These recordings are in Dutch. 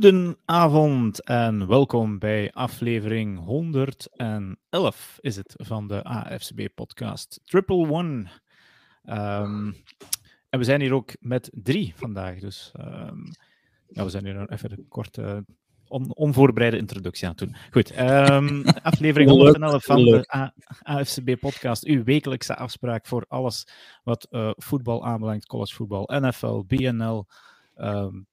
Goedenavond en welkom bij aflevering 111 is het van de AFCB-podcast Triple One. Ehm, en we zijn hier ook met drie vandaag, dus um, ja, we zijn hier nog even een korte on onvoorbereide introductie aan het doen. Goed, um, aflevering 111 van de AFCB-podcast, uw wekelijkse afspraak voor alles wat uh, voetbal aanbelangt, collegevoetbal, NFL, BNL, um,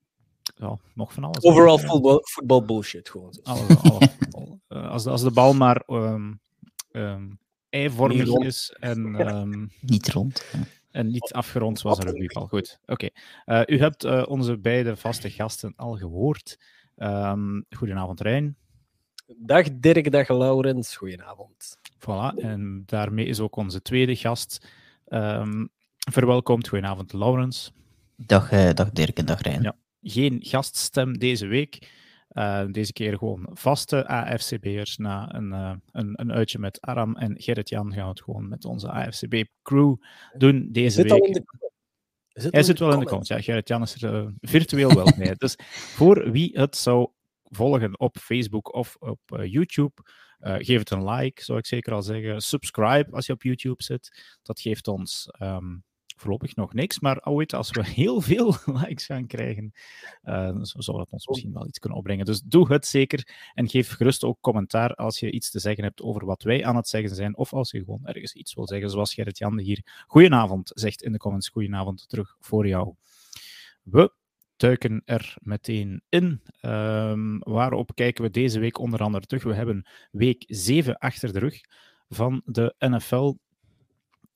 ja, nog van alles. Overal voetbal, voetbal bullshit gewoon. Alles, alles uh, als, de, als de bal maar um, um, eivormig is en... Um, niet rond. En niet afgerond zoals een rugbybal. Goed, oké. Okay. Uh, u hebt uh, onze beide vaste gasten al gehoord. goedenavond, Rijn. Dag Dirk, dag Laurens. Goedenavond. Voilà, en daarmee is ook onze tweede gast verwelkomd. Goedenavond, Laurens. Dag, uh, dag Dirk en dag Rijn. Ja geen gaststem deze week. Uh, deze keer gewoon vaste AFCB'ers. Na een, uh, een, een uitje met Aram en Gerrit-Jan gaan we het gewoon met onze AFCB-crew doen deze zit week. De... Zit Hij zit wel in de comments. Ja, Gerrit-Jan is er uh, virtueel wel mee. Dus voor wie het zou volgen op Facebook of op YouTube, geef het een like, zou ik zeker al zeggen. Subscribe als je op YouTube zit. Dat geeft ons... Um, voorlopig nog niks. Maar ooit, als we heel veel likes gaan krijgen, uh, dat ons misschien wel iets kunnen opbrengen. Dus doe het zeker. En geef gerust ook commentaar als je iets te zeggen hebt over wat wij aan het zeggen zijn. Of als je gewoon ergens iets wil zeggen, zoals Gerrit-Jan hier. Goedenavond, zegt in de comments. Goedenavond terug voor jou. We duiken er meteen in. Um, waarop kijken we deze week onder andere terug? We hebben week 7 achter de rug van de NFL.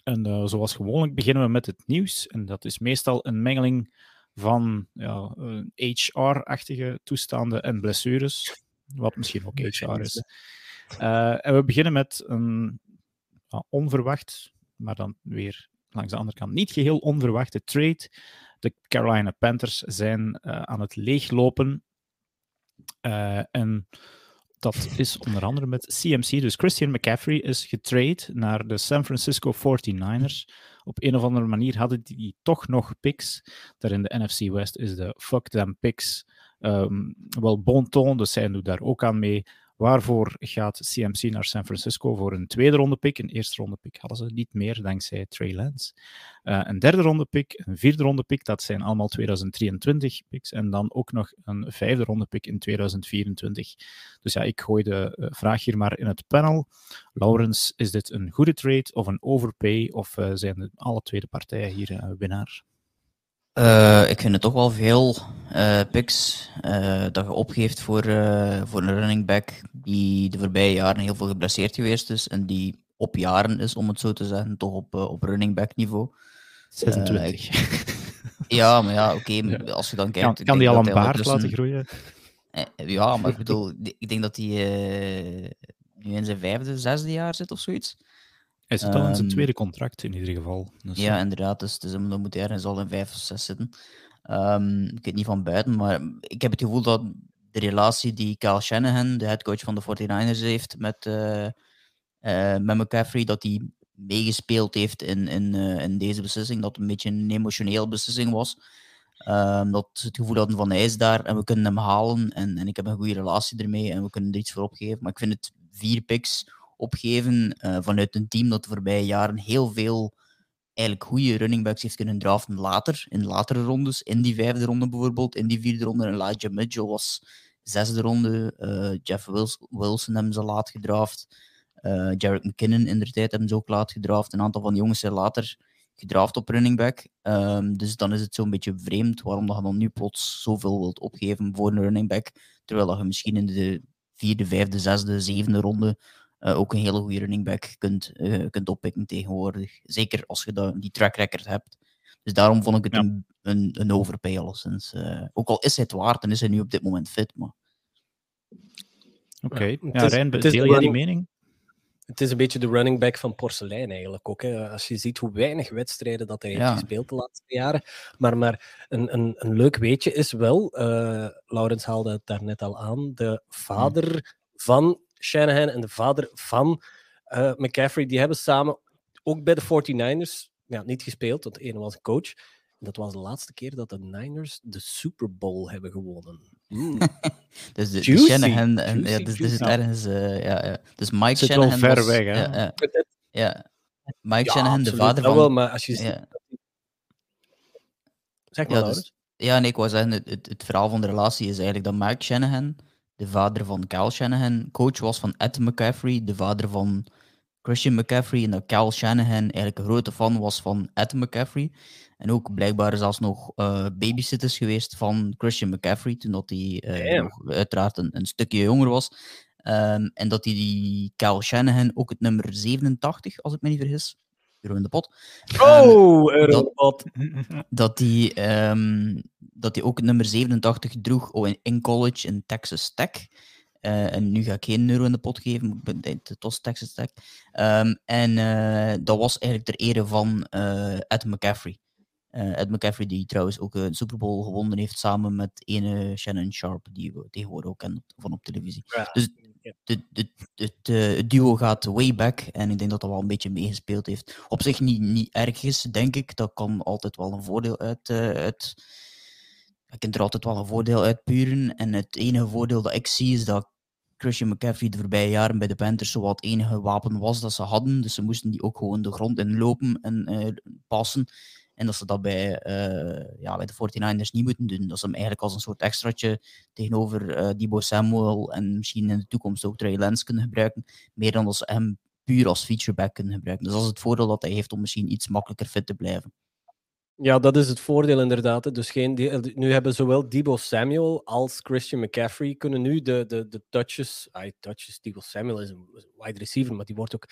En uh, zoals gewoonlijk beginnen we met het nieuws. En dat is meestal een mengeling van ja, HR-achtige toestanden en blessures. Wat misschien ook HR is. Uh, en we beginnen met een onverwacht, maar dan weer langs de andere kant niet geheel onverwachte trade. De Carolina Panthers zijn aan het leeglopen. en dat is onder andere met CMC. Dus Christian McCaffrey is getrade naar de San Francisco 49ers. Op een of andere manier hadden die toch nog picks. Daar in de NFC West is de fuck them picks um, wel bon ton, dus zij doen daar ook aan mee. Waarvoor gaat CMC naar San Francisco voor een tweede ronde pick? Een eerste ronde pick hadden ze niet meer dankzij Trey Lance. Uh, een derde ronde pick, een vierde ronde pick, dat zijn allemaal 2023 picks. En dan ook nog een vijfde ronde pick in 2024. Dus ja, ik gooi de uh, vraag hier maar in het panel. Laurens, is dit een goede trade of een overpay? Of uh, zijn alle twee de partijen hier winnaar? Uh, ik vind het toch wel veel uh, picks uh, dat je opgeeft voor, voor een running back die de voorbije jaren heel veel geblesseerd geweest is en die op jaren is, om het zo te zeggen, toch op, op running back niveau. 26. Ik, ja, maar ja, oké, okay, ja. als je dan kijkt... Kan, kan die al een baard laten groeien? Ja, maar ik bedoel, ik denk dat hij nu in zijn vijfde, zesde jaar zit of zoiets. Hij zit al in zijn tweede contract in ieder geval. Dus, ja, inderdaad. Dus, dus dan moet hij ergens al in vijf of zes zitten. Um, ik weet niet van buiten, maar ik heb het gevoel dat de relatie die Kyle Shanahan, de headcoach van de 49ers, heeft met, uh, uh, met McCaffrey, dat hij meegespeeld heeft in, in, uh, in deze beslissing. Dat het een beetje een emotionele beslissing was. Um, dat ze het gevoel hadden van hij is daar en we kunnen hem halen en, en ik heb een goede relatie ermee en we kunnen er iets voor opgeven. Maar ik vind het vier picks opgeven uh, vanuit een team dat de voorbije jaren heel veel eigenlijk goede running backs heeft kunnen draften later, in latere rondes, in die vijfde ronde bijvoorbeeld, in die vierde ronde. Elijah Mitchell was zesde ronde, uh, Jeff Wilson hebben ze laat gedraft, uh, Jarek McKinnon in de tijd hebben ze ook laat gedraft, een aantal van die jongens zijn later gedraft op running back. Um, dus dan is het zo'n beetje vreemd waarom dat je dan nu plots zoveel wilt opgeven voor een running back, terwijl dat je misschien in de vierde, vijfde, zesde, zevende ronde uh, ook een hele goede running back kunt, uh, kunt oppikken tegenwoordig. Zeker als je dat, die track record hebt. Dus daarom vond ik het ja. een, een, een overpay alleszins. Uh, ook al is hij het waard en is hij nu op dit moment fit. Maar... Oké, okay. ja, Rijn, deel jij die mening? Het is een beetje de running back van porselein eigenlijk ook. Hè. Als je ziet hoe weinig wedstrijden dat hij ja. heeft gespeeld de laatste jaren. Maar, maar een, een, een leuk weetje is wel, uh, Laurens haalde het daar net al aan, de vader hmm. van Shanahan en de vader van uh, McCaffrey, die hebben samen ook bij de 49ers ja, niet gespeeld, want de ene was coach. En dat was de laatste keer dat de Niners de Super Bowl hebben gewonnen. Mm. dus de, de Shanahan, en, ja, dus, dus het ergens, uh, ja, ja. Dus Mike Zit Shanahan wel ver was, weg, hè? Ja, ja. ja. Mike Ja, Shanahan, de vader dat van... wel, maar als je ja. Zeg maar, Ja, dus, ja, nee, ik wou zeggen, het, het, het verhaal van de relatie is eigenlijk dat Mike Shanahan, de vader van Cal Shanahan, coach was van Ed McCaffrey, de vader van Christian McCaffrey, en dat Cal Shanahan eigenlijk een grote fan was van Ed McCaffrey. En ook blijkbaar zelfs nog eh babysitters geweest van Christian McCaffrey, toen dat hij eh, nog uiteraard een, een stukje jonger was. Ehm, en dat hij die Cal Shanahan ook het nummer 87, als ik me niet vergis, euro in de pot. Oh, Europot. dat hij ehm, dat hij ook nummer 87 droeg oh, in, college in Texas Tech. Eh, en nu ga ik geen euro in de pot geven, maar ik ben- het was Texas Tech. Ehm, en eh, dat was eigenlijk ter ere van eh, Ed McCaffrey. Ed McCaffrey, die trouwens ook een Super Bowl gewonnen heeft samen met ene Shannon Sharp, die we tegenwoordig ook kennen van op televisie. Ja. Dus de, de, het, het duo gaat way back en ik denk dat dat wel een beetje meegespeeld heeft. Op zich niet, niet erg is, denk ik. Dat kan altijd wel een voordeel uit. uit je kunt er altijd wel een voordeel uit puren. En het enige voordeel dat ik zie is dat Christian McCaffrey de voorbije jaren bij de Panthers zo wat het enige wapen was dat ze hadden. Dus ze moesten die ook gewoon de grond inlopen en eh, passen. En dat ze dat bij, eh, ja, bij de 49ers niet moeten doen. Dat ze hem eigenlijk als een soort extraatje tegenover eh Debo Samuel en misschien in de toekomst ook Trey Lance kunnen gebruiken. Meer dan dat ze hem puur als featureback kunnen gebruiken. Dus dat is het voordeel dat hij heeft om misschien iets makkelijker fit te blijven. Ja, dat is het voordeel inderdaad. Dus geen, die- nu hebben zowel Debo Samuel als Christian McCaffrey kunnen nu de, de, de touches... Ah, touches, Debo Samuel is een wide receiver, maar die wordt ook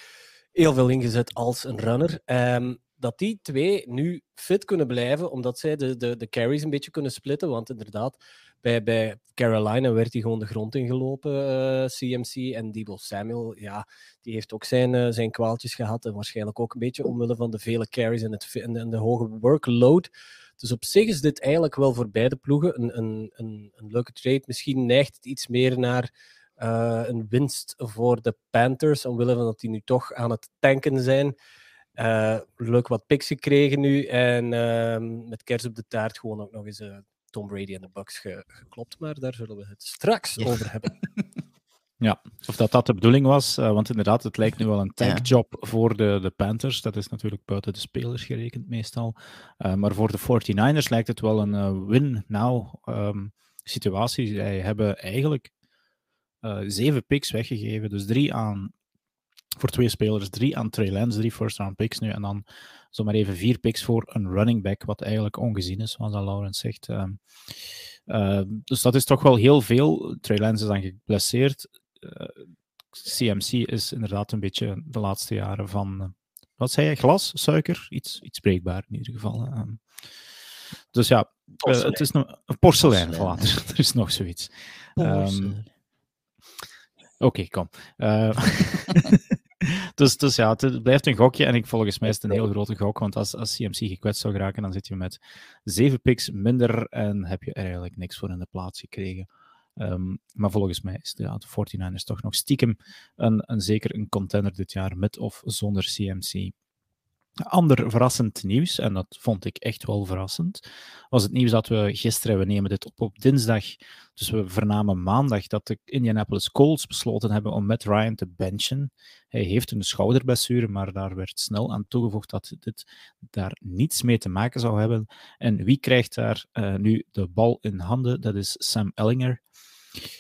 heel veel ingezet als een runner. Ehm, dat die twee nu fit kunnen blijven, omdat zij de, de, de carries een beetje kunnen splitten. Want inderdaad, bij, bij Carolina werd hij gewoon de grond ingelopen, eh, CMC. En Debo Samuel, ja, die heeft ook zijn, eh, zijn kwaaltjes gehad. En waarschijnlijk ook een beetje omwille van de vele carries en, het, en, de, hoge workload. Dus op zich is dit eigenlijk wel voor beide ploegen een, een, een, een leuke trade. Misschien neigt het iets meer naar eh, een winst voor de Panthers, omwille van dat die nu toch aan het tanken zijn. Leuk wat picks gekregen nu. En ehm, met kers op de taart gewoon ook nog eens Tom Brady en de Bucks ge- geklopt. Maar daar zullen we het straks Ja. over hebben. Ja, of dat dat de bedoeling was, eh, want inderdaad, het lijkt nu wel een tankjob voor de, de Panthers. Dat is natuurlijk buiten de spelers gerekend meestal. Eh, maar voor de 49ers lijkt het wel een eh, win-now ehm, situatie. Zij hebben eigenlijk eh, zeven picks weggegeven, dus drie aan voor twee spelers, drie aan Trey Lance, drie first-round picks nu, en dan zomaar even vier picks voor een running back, wat eigenlijk ongezien is, zoals Laurens zegt. Ehm, eh, dus dat is toch wel heel veel. Trey Lance is dan geblesseerd. Eh, CMC is inderdaad een beetje de laatste jaren van, eh, wat zei je, glas, suiker? Iets, iets breekbaar in ieder geval. hè. Ehm, dus ja, eh, het is nog, een porselein, Porselein. voilà, er is nog zoiets. Ehm, Oké, kom. Eh, dus, dus ja, het, blijft een gokje en ik, volgens mij is het een heel grote gok, want als, als CMC gekwetst zou geraken, dan zit je met zeven picks minder en heb je er eigenlijk niks voor in de plaats gekregen. Ehm, maar volgens mij is de, ja, de 49ers toch nog stiekem een, een, zeker een contender dit jaar, met of zonder CMC. Ander verrassend nieuws, en dat vond ik echt wel verrassend, was het nieuws dat we gisteren, we nemen dit op op dinsdag, dus we vernamen maandag dat de Indianapolis Colts besloten hebben om Matt Ryan te benchen. Hij heeft een schouderblessure, maar daar werd snel aan toegevoegd dat dit daar niets mee te maken zou hebben. En wie krijgt daar uh, nu de bal in handen? Dat is Sam Ellinger.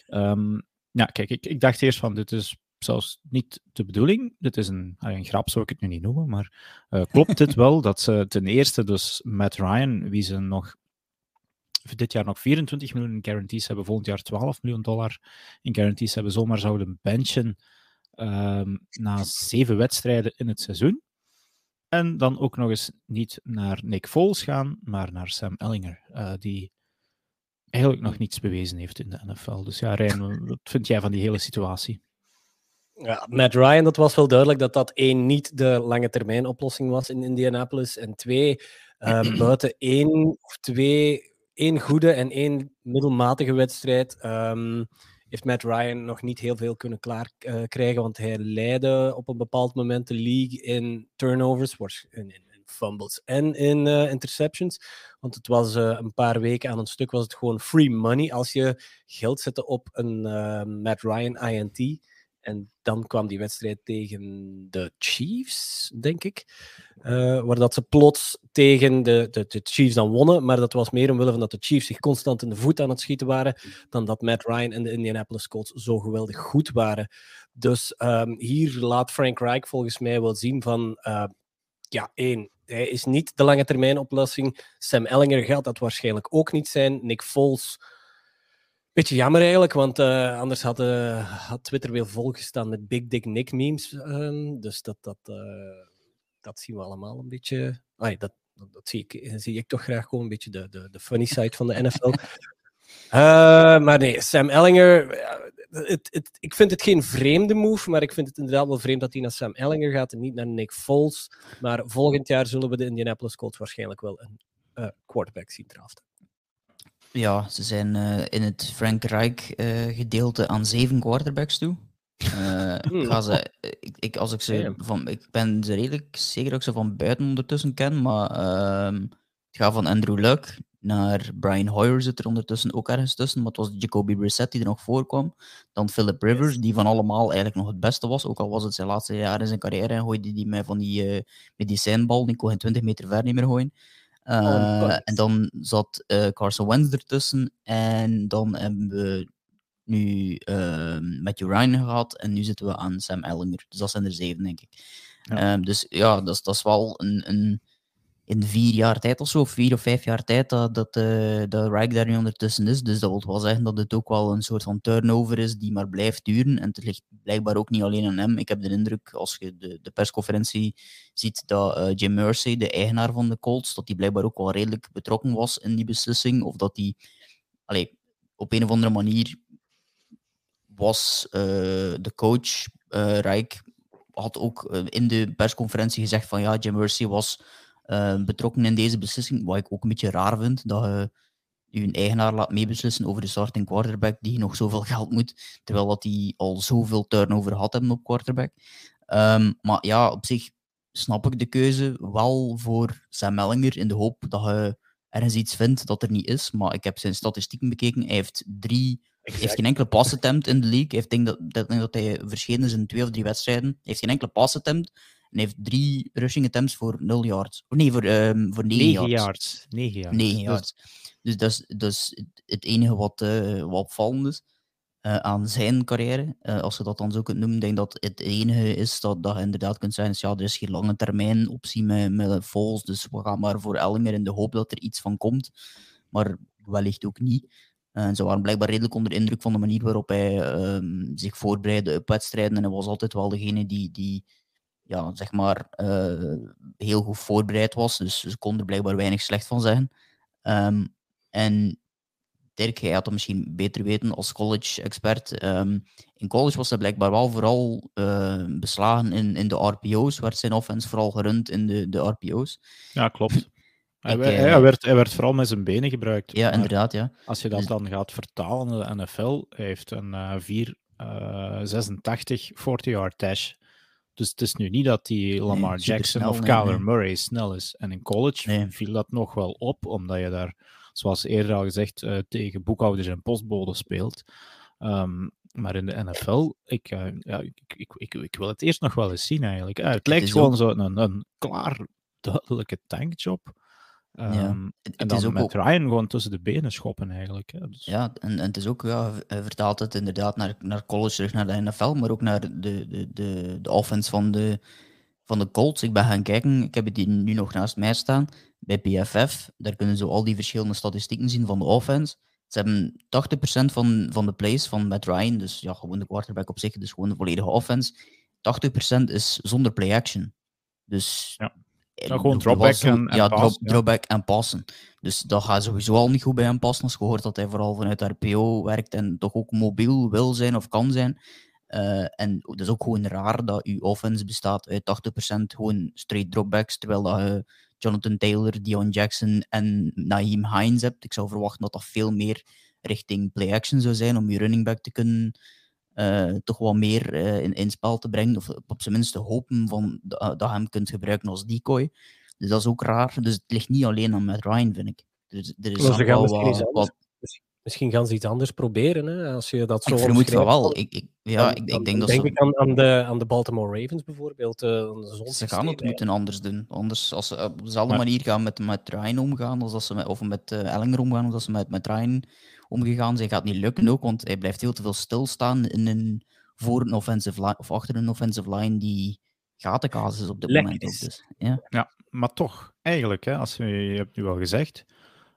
Um, ja, kijk, ik, ik dacht eerst van dit is zelfs niet de bedoeling. Dit is een, een grap, zou ik het nu niet noemen, maar uh, klopt dit wel dat ze ten eerste dus Matt Ryan, wie ze nog dit jaar nog 24 miljoen in guarantees hebben, volgend jaar 12 miljoen dollar in guarantees hebben, zomaar zouden benchen um, na zeven wedstrijden in het seizoen. En dan ook nog eens niet naar Nick Foles gaan, maar naar Sam Ellinger, uh, die eigenlijk nog niets bewezen heeft in de NFL. Dus ja, Rijn, wat vind jij van die hele situatie? Ja, Matt Ryan, dat was wel duidelijk dat dat één niet de lange termijn oplossing was in Indianapolis. En twee, uh, buiten één of twee, één goede en één middelmatige wedstrijd, um, heeft Matt Ryan nog niet heel veel kunnen klaar uh, krijgen. Want hij leidde op een bepaald moment de league in turnovers, in, in fumbles en in interceptions. Want het was een paar weken aan een stuk was het gewoon free money als je geld zette op een Matt Ryan INT. En dan kwam die wedstrijd tegen de Chiefs, denk ik. Uh, waar dat ze plots tegen de, de, de, Chiefs dan wonnen. Maar dat was meer omwille van dat de Chiefs zich constant in de voet aan het schieten waren. Dan dat Matt Ryan en de Indianapolis Colts zo geweldig goed waren. Dus um, hier laat Frank Reich volgens mij wel zien van... Uh, ja, één, hij is niet de lange termijn oplossing. Sam Ellinger gaat dat waarschijnlijk ook niet zijn. Nick Foles Beetje jammer eigenlijk, want uh, anders had, uh, had Twitter weer volgestaan met Big Dick Nick memes. Uh, dus dat, dat, uh, dat zien we allemaal een beetje. Dat, dat, dat, zie, ik, zie ik toch graag gewoon een beetje de, de, de funny side van de NFL. maar nee, Sam Ellinger. Het, het, ik vind het geen vreemde move, maar ik vind het inderdaad wel vreemd dat hij naar Sam Ellinger gaat en niet naar Nick Foles. Maar volgend jaar zullen we de Indianapolis Colts waarschijnlijk wel een quarterback zien draften. Ja, ze zijn uh, in het Frank Reich uh, gedeelte aan zeven quarterbacks toe. Uh, ga ze, ik, ik, als ik, ze van, ik ben ze redelijk zeker dat ik ze van buiten ondertussen ken, maar het gaat van Andrew Luck naar Brian Hoyer zit er ondertussen ook ergens tussen, maar het was Jacoby Brissett die er nog voorkwam. Dan Philip Rivers, die van allemaal eigenlijk nog het beste was, ook al was het zijn laatste jaren in zijn carrière en gooide die mij van die medicijnbal, die kon geen 20 meter ver niet meer gooien. Uh, en dan zat uh, Carson Wentz ertussen. En dan hebben we nu uh, Matthew Ryan gehad. En nu zitten we aan Sam Ellinger. Dus dat zijn er zeven, denk ik. Ja. Um, dus ja, dat is, dat is wel een, een in vier jaar tijd of zo, vier of vijf jaar tijd, dat, dat, uh, daar nu ondertussen is. Dus dat wil wel zeggen dat het ook wel een soort van turnover is die maar blijft duren. En het ligt blijkbaar ook niet alleen aan hem. Ik heb de indruk, als je de, de persconferentie ziet, dat uh, Jim Mercy, de eigenaar van de Colts, dat hij blijkbaar ook wel redelijk betrokken was in die beslissing. Of dat hij op een of andere manier was uh, de coach, Rijk, had ook in de persconferentie gezegd van ja, Jim Mercy was uh, betrokken in deze beslissing. Wat ik ook een beetje raar vind, dat je je eigenaar laat meebeslissen over de starting quarterback die nog zoveel geld moet, terwijl dat die al zoveel turnover had hebben op quarterback. Um, maar ja, op zich snap ik de keuze wel voor Sam Mellinger in de hoop dat je ergens iets vindt dat er niet is. Maar ik heb zijn statistieken bekeken. Hij heeft drie Exact. heeft geen enkele pass attempt in de league. Heeft denk dat, dat, dat hij verschenen is in twee of drie wedstrijden. Hij heeft geen enkele pass attempt. En heeft drie rushing attempts voor 0 yards. Nee, voor, um, voor 9, 9 yards. yards. 9 yards. 9 yards. Dus dat is, dat is het enige wat, uh, wat opvallend is uh, aan zijn carrière. Uh, als je dat dan zo kunt noemen. Ik denk dat het enige is dat, dat je inderdaad kunt zeggen: ja, er is geen lange termijn optie met, met Vols. Dus we gaan maar voor Ellinger in de hoop dat er iets van komt. Maar wellicht ook niet. En ze waren blijkbaar redelijk onder indruk van de manier waarop hij uh, zich voorbereidde op wedstrijden. En hij was altijd wel degene die, die ja, zeg maar, uh, heel goed voorbereid was. Dus ze konden er blijkbaar weinig slecht van zeggen. Um, en Dirk, jij had het misschien beter weten als college-expert. Um, in college was hij blijkbaar wel vooral uh, beslagen in, in de RPO's. Werd zijn offense vooral gerund in de, de RPO's. Ja, klopt. Hij, ik, hij, werd, hij werd vooral met zijn benen gebruikt. Ja, inderdaad. Ja. Als je dat dus dan gaat vertalen de NFL, hij heeft een uh, 4, uh, 86 40-yard dash dus het is nu niet dat die Lamar Jackson of Kyler Murray snel is. En in college viel dat nog wel op, omdat je daar, zoals eerder al gezegd, uh, tegen boekhouders en postboden speelt. Um, maar in de NFL, ik, uh, ja, ik, ik, ik, ik, wil het eerst nog wel eens zien eigenlijk. Uh, het, het lijkt gewoon ook... zo een, een klaar, duidelijke tankjob. Um, ja. Ehm, en dan is met Ryan gewoon tussen de benen schoppen eigenlijk. Hè. Dus... Ja, en, en het is ook, ja, vertaalt het inderdaad naar, naar college, terug naar de NFL, maar ook naar de, de, de, de offense van de, van de Colts. Ik ben gaan kijken, ik heb het nu nog naast mij staan, bij PFF. Daar kunnen ze al die verschillende statistieken zien van de offense. Ze hebben 80% van, van de plays van Matt Ryan, dus ja, gewoon de quarterback op zich, dus gewoon de volledige offense. 80% is zonder play action. Dus ja. Ja, gewoon dropback en, en, ja, drop, dropback en passen. Dus dat gaat sowieso al niet goed bij hem passen. Als je hoort dat hij vooral vanuit RPO werkt en toch ook mobiel wil zijn of kan zijn. Uh, en het is ook gewoon raar dat uw offense bestaat uit 80% gewoon straight dropbacks, terwijl dat je Jonathan Taylor, Dion Jackson en Naheem Hines hebt. Ik zou verwachten dat dat veel meer richting play-action zou zijn om je running back te kunnen uh, toch wat meer uh, in, in spel te brengen. Of op zijn minst te hopen van, dat je hem kunt gebruiken als decoy. Dus dat is ook raar. Dus het ligt niet alleen aan Matt Ryan, vind ik. Dus, er is gaan wel wat, misschien gaan ze iets anders proberen, hè, als je dat zo ik vermoed van wel. Ik, ik, ja, Dan- ik, ik denk dat denk ik aan, aan, de, aan de Baltimore Ravens bijvoorbeeld. eh, ze gaan het moeten anders doen. Anders, als ze op dezelfde manier gaan met, met Ryan omgaan, als dat ze met, of met eh, Ellinger omgaan, of dat ze met, met Ryan omgegaan zijn, gaat niet lukken ook, want hij blijft veel te veel stilstaan in een voor een offensive line, of achter een offensive line die gatenkaas is op dit Lek moment. Ook, dus, ja. Ja, maar toch, eigenlijk, hè, als je, je hebt nu wel gezegd,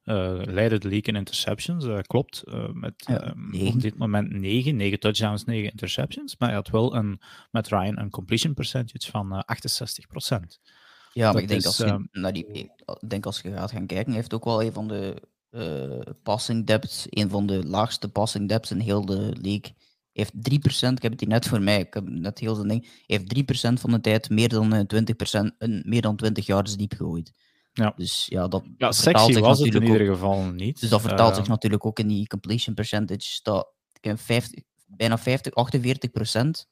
eh leidde de league in interceptions, dat klopt. eh, met Ja, ehm, op dit moment 9, 9 touchdowns, 9 interceptions. Maar hij had wel een, met Ryan een completion percentage van eh 68%. Ja, maar ik denk, is, als je, ehm, naar die, ik denk als je gaat gaan kijken, hij heeft ook wel een van de eh, passing depths, een van de laagste passing depths in heel de league. Heeft 3%, ik heb het hier net voor mij, ik heb net heel zijn ding, heeft 3% van de tijd meer dan eh, 20%, een, meer dan 20 yards diep gegooid. Ja. Dus ja, dat Ja, vertaalt sexy zich was het in natuurlijk ieder ook- geval niet. Dus dat vertaalt zich Eh, natuurlijk ook in die completion percentage. Dat, ik heb 50, bijna 50, 48%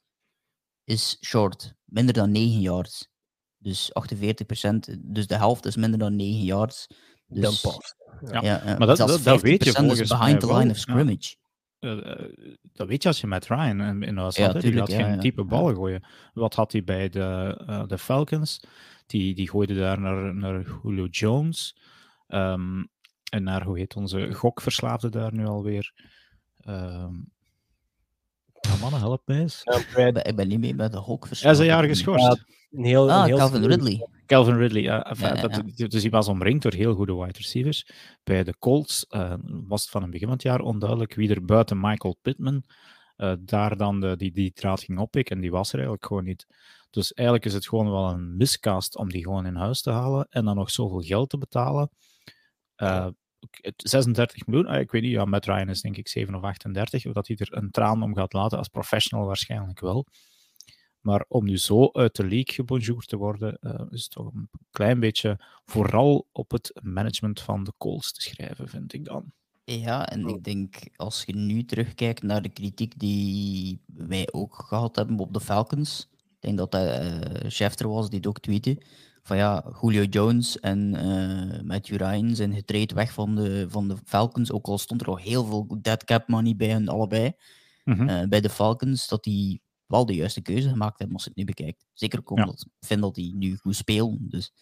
is short. Minder dan 9 yards. Dus 48%, dus de helft is minder dan 9 yards. Dus, Dan pas. Ja, maar dat- dat- dat weet je 50% is volgens behind the wel, line of ja. scrimmage. eh, eh, dat weet je als je met Ryan in, in was. Ja, had, hè. die ja, geen ja. diepe Ja. ballen gooien. Wat had hij bij de, eh, de Falcons? Die, die gooide daar naar, naar Julio Jones. Ehm, en naar, hoe heet onze gokverslaafde daar nu alweer? Ehm ja, mannen, help mij eens. Ja, Ik Brad, ben, ik ben niet mee bij de Hulk Hij is een jaar geschorst. een heel, een Ah, heel Calvin Ridley. Calvin Ridley, ja, enfin, Ja, ja, dat, dus hij was omringd door heel goede wide receivers. Bij de Colts eh, was het van het begin van het jaar onduidelijk wie er buiten Michael Pittman eh, daar dan de, die, die draad ging oppikken. En die was er eigenlijk gewoon niet. Dus eigenlijk is het gewoon wel een miscast om die gewoon in huis te halen en dan nog zoveel geld te betalen. Eh, het 36 miljoen, eh, ik weet niet, ja, met Ryan is denk ik 7 of 38, of dat hij er een traan om gaat laten, als professional waarschijnlijk wel. Maar om nu zo uit de league gebonjourd te worden, eh, is toch een klein beetje vooral op het management van de Colts te schrijven, vind ik dan. Ja, en ik denk als je nu terugkijkt naar de kritiek die wij ook gehad hebben op de Falcons. Ik denk dat dat eh Schefter was die het ook tweette. Van ja, Julio Jones en eh Matthew Ryan zijn getraind weg van de, van de Falcons. Ook al stond er al heel veel dead cap money bij hen allebei. Mhm. eh, bij de Falcons, dat die wel de juiste keuze gemaakt hebben als je het nu bekijkt. Zeker Ja. omdat ik vind dat die nu goed spelen. Dus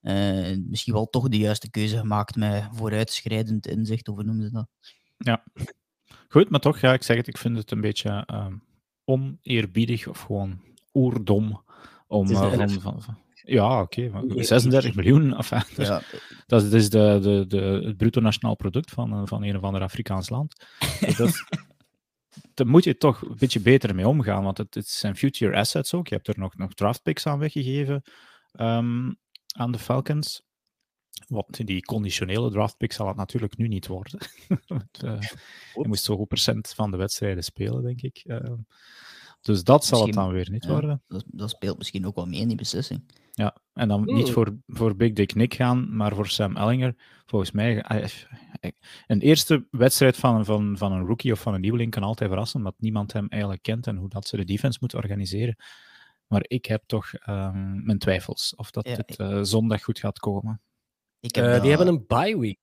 eh, misschien wel toch de juiste keuze gemaakt met vooruitschrijdend inzicht, of hoe noemen ze dat? Goed, maar toch, ja, ik zeg het, ik vind het een beetje ehm, oneerbiedig of gewoon oerdom om van, van- Ja, oké, maar Oneerbiedig. 36 miljoen, enfin, dat is- Ja, dat is, dat is de, de, de, het bruto nationaal product van, eh, van een of ander Afrikaans land. Dus daar moet je toch een beetje beter mee omgaan, want het, het zijn future assets ook. Je hebt er nog, nog draftpicks aan weggegeven ehm, aan de Falcons. Wat die conditionele draftpick zal het natuurlijk nu niet worden. Want, eh, je moest zoveel procent van de wedstrijden spelen, denk ik. Ehm, dus dat zal het dan weer niet ja. worden. dat, dat speelt misschien ook wel mee in die beslissing. Ja, en dan niet voor, voor Big Dick Nick gaan, maar voor Sam Ellinger. Volgens mij, eh, eh, een eerste wedstrijd van, van, van een rookie of van een nieuweling kan altijd verrassen, omdat niemand hem eigenlijk kent en hoe dat ze de defense moeten organiseren. Maar ik heb toch ehm, mijn twijfels of dat Ja, het eh, zondag goed gaat komen. Ik Eh, dat- die hebben een bye week.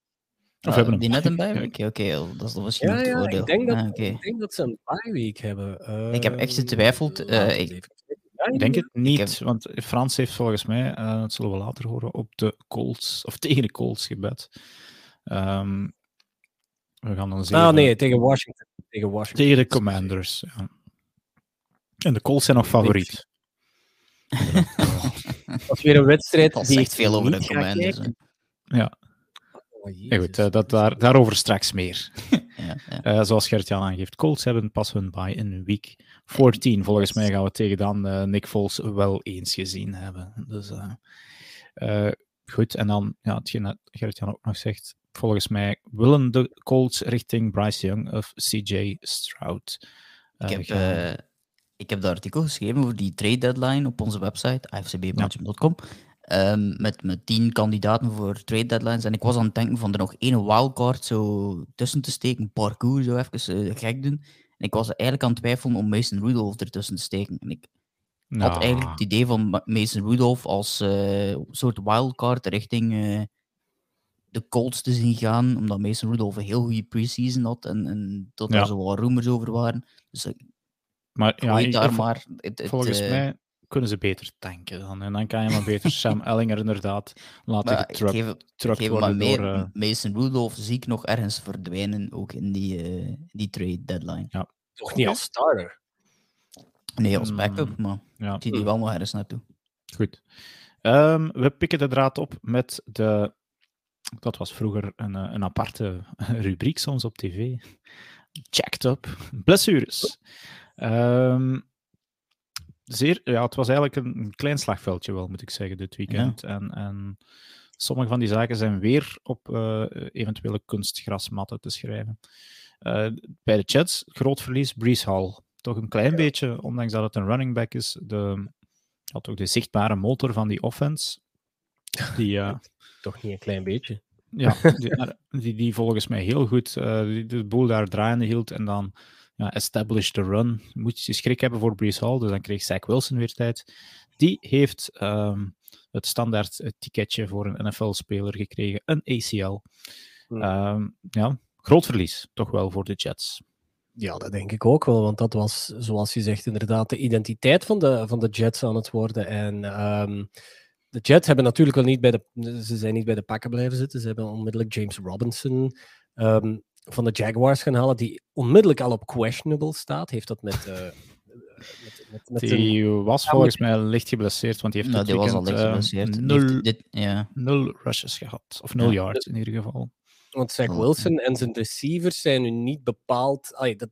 Of hebben die net een bye- bij? Oké, oké, dat is dan misschien Ja, het ja, voordeel. ik denk, dat, Ah, ik denk dat ze een bye week hebben. Ik heb echt getwijfeld, eh, laat ik- denk het niet, heb- want Frans heeft volgens mij, eh, dat zullen we later horen, op de Colts, of tegen de Colts gebed. Ehm, we gaan dan zien. Ah, nee, tegen Washington. Tegen Washington. Tegen de Commanders. Ja. En de Colts zijn nog favoriet. Dat is weer een wedstrijd Dat die zegt veel over de Commanders. Ja, ja goed, eh, dat, daar, daarover straks meer. Ja, ja. Eh, zoals Gert-Jan aangeeft, Colts hebben pas hun bye in week 14. Volgens mij gaan we tegen dan eh, Nick Foles wel eens gezien hebben. Dus eh, eh, goed, en dan ja, hetgeen dat Gert-Jan ook nog zegt. Volgens mij willen de Colts richting Bryce Young of CJ Stroud. Ik eh, heb, gaan. eh, ik heb dat artikel geschreven over die trade deadline op onze website, afcbmatch.com. Ehm, met, met tien kandidaten voor trade deadlines. En ik was aan het denken van er nog één wildcard zo tussen te steken. Parcours zo even eh, gek doen. En ik was eigenlijk aan het twijfelen om Mason Rudolph ertussen te steken. En ik, had eigenlijk het idee van Mason Rudolph als uh, soort wildcard richting uh, de Colts te zien gaan, omdat Mason Rudolph een heel goede preseason had en, en dat er zo wat rumors over waren. Dus maar ja, daar maar. Het, volgens mij kunnen ze beter tanken dan. En dan kan je maar beter Sam Ellinger inderdaad laten getruckt worden maar meer, door... Uh... Mason Rudolph zie ik nog ergens verdwijnen, ook in die, uh, die trade deadline. Ja. Toch niet als starter? Nee, als backup, mm, maar ja. ik zie die wel nog ergens naartoe. Goed. Um, we pikken de draad op met de... Dat was vroeger een, eh, een aparte rubriek soms op tv. Checked up. Blessures. Um, zeer, ja, het was eigenlijk een, klein slagveldje wel, moet ik zeggen, dit weekend. En, en sommige van die zaken zijn weer op uh, eventuele kunstgrasmatten te schrijven. Uh, bij de Jets, groot verlies, Brees Hall. Toch een klein beetje, ondanks dat het een running back is, de, had ook de zichtbare motor van die offense. Die, uh, toch niet een klein beetje. Ja, die, die, die volgens mij heel goed die, de boel daar draaiende hield en dan ja, establish the run. Moet je schrik hebben voor Brees Hall, dus dan kreeg Zach Wilson weer tijd. Die heeft um, het standaard ticketje voor een NFL-speler gekregen, een ACL. Hmm. Um, ja, groot verlies, toch wel voor de Jets. Ja, dat denk ik ook wel, want dat was, zoals je zegt, inderdaad de identiteit van de, van de Jets aan het worden. En um, de Jets hebben natuurlijk wel niet bij de, ze zijn niet bij de pakken blijven zitten. Ze hebben onmiddellijk James Robinson um, van de Jaguars gaan halen, die onmiddellijk al op questionable staat. Heeft dat met. Uh, met, met, met die was volgens mij licht geblesseerd, want die heeft nou, die was al licht eh, geblesseerd. nul, dit, ja. nul rushes gehad, of nul yards in ieder geval. Want Zach Wilson en zijn receivers zijn nu niet bepaald. Allee, dat,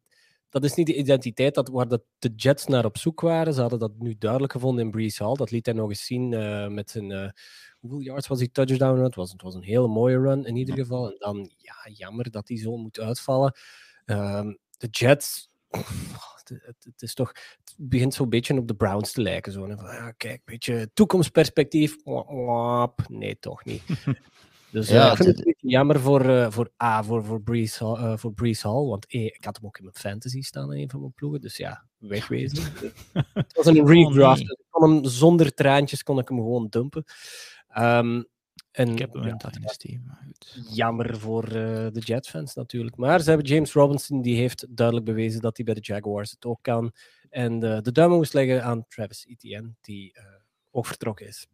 dat is niet de identiteit dat, waar dat de Jets naar op zoek waren. Ze hadden dat nu duidelijk gevonden in Brees Hall. Dat liet hij nog eens zien uh, met zijn hoeveel yards was die touchdown? Het was, het was een hele mooie run in ieder geval. En dan, ja, jammer dat hij zo moet uitvallen. Ehm, de Jets, het, het, is toch, het begint zo'n beetje op de Browns te lijken. Zo, van, ja, kijk, een beetje toekomstperspectief. Nee, toch niet. Dus ja, uh, ik vind het een beetje jammer voor, uh, voor A, voor, voor, Breeze, uh, voor Breeze Hall. Want e, ik had hem ook in mijn fantasy staan in een van mijn ploegen. Dus ja, wegwezen. het was een redraft. Oh, nee. ik kon hem zonder traantjes kon ik hem gewoon dumpen. Um, en, ik heb hem in Dynasty. Jammer voor uh, de Jets-fans natuurlijk. Maar ze hebben James Robinson, die heeft duidelijk bewezen dat hij bij de Jaguars het ook kan. En uh, de duim moest leggen aan Travis Etienne, die uh, ook vertrokken is.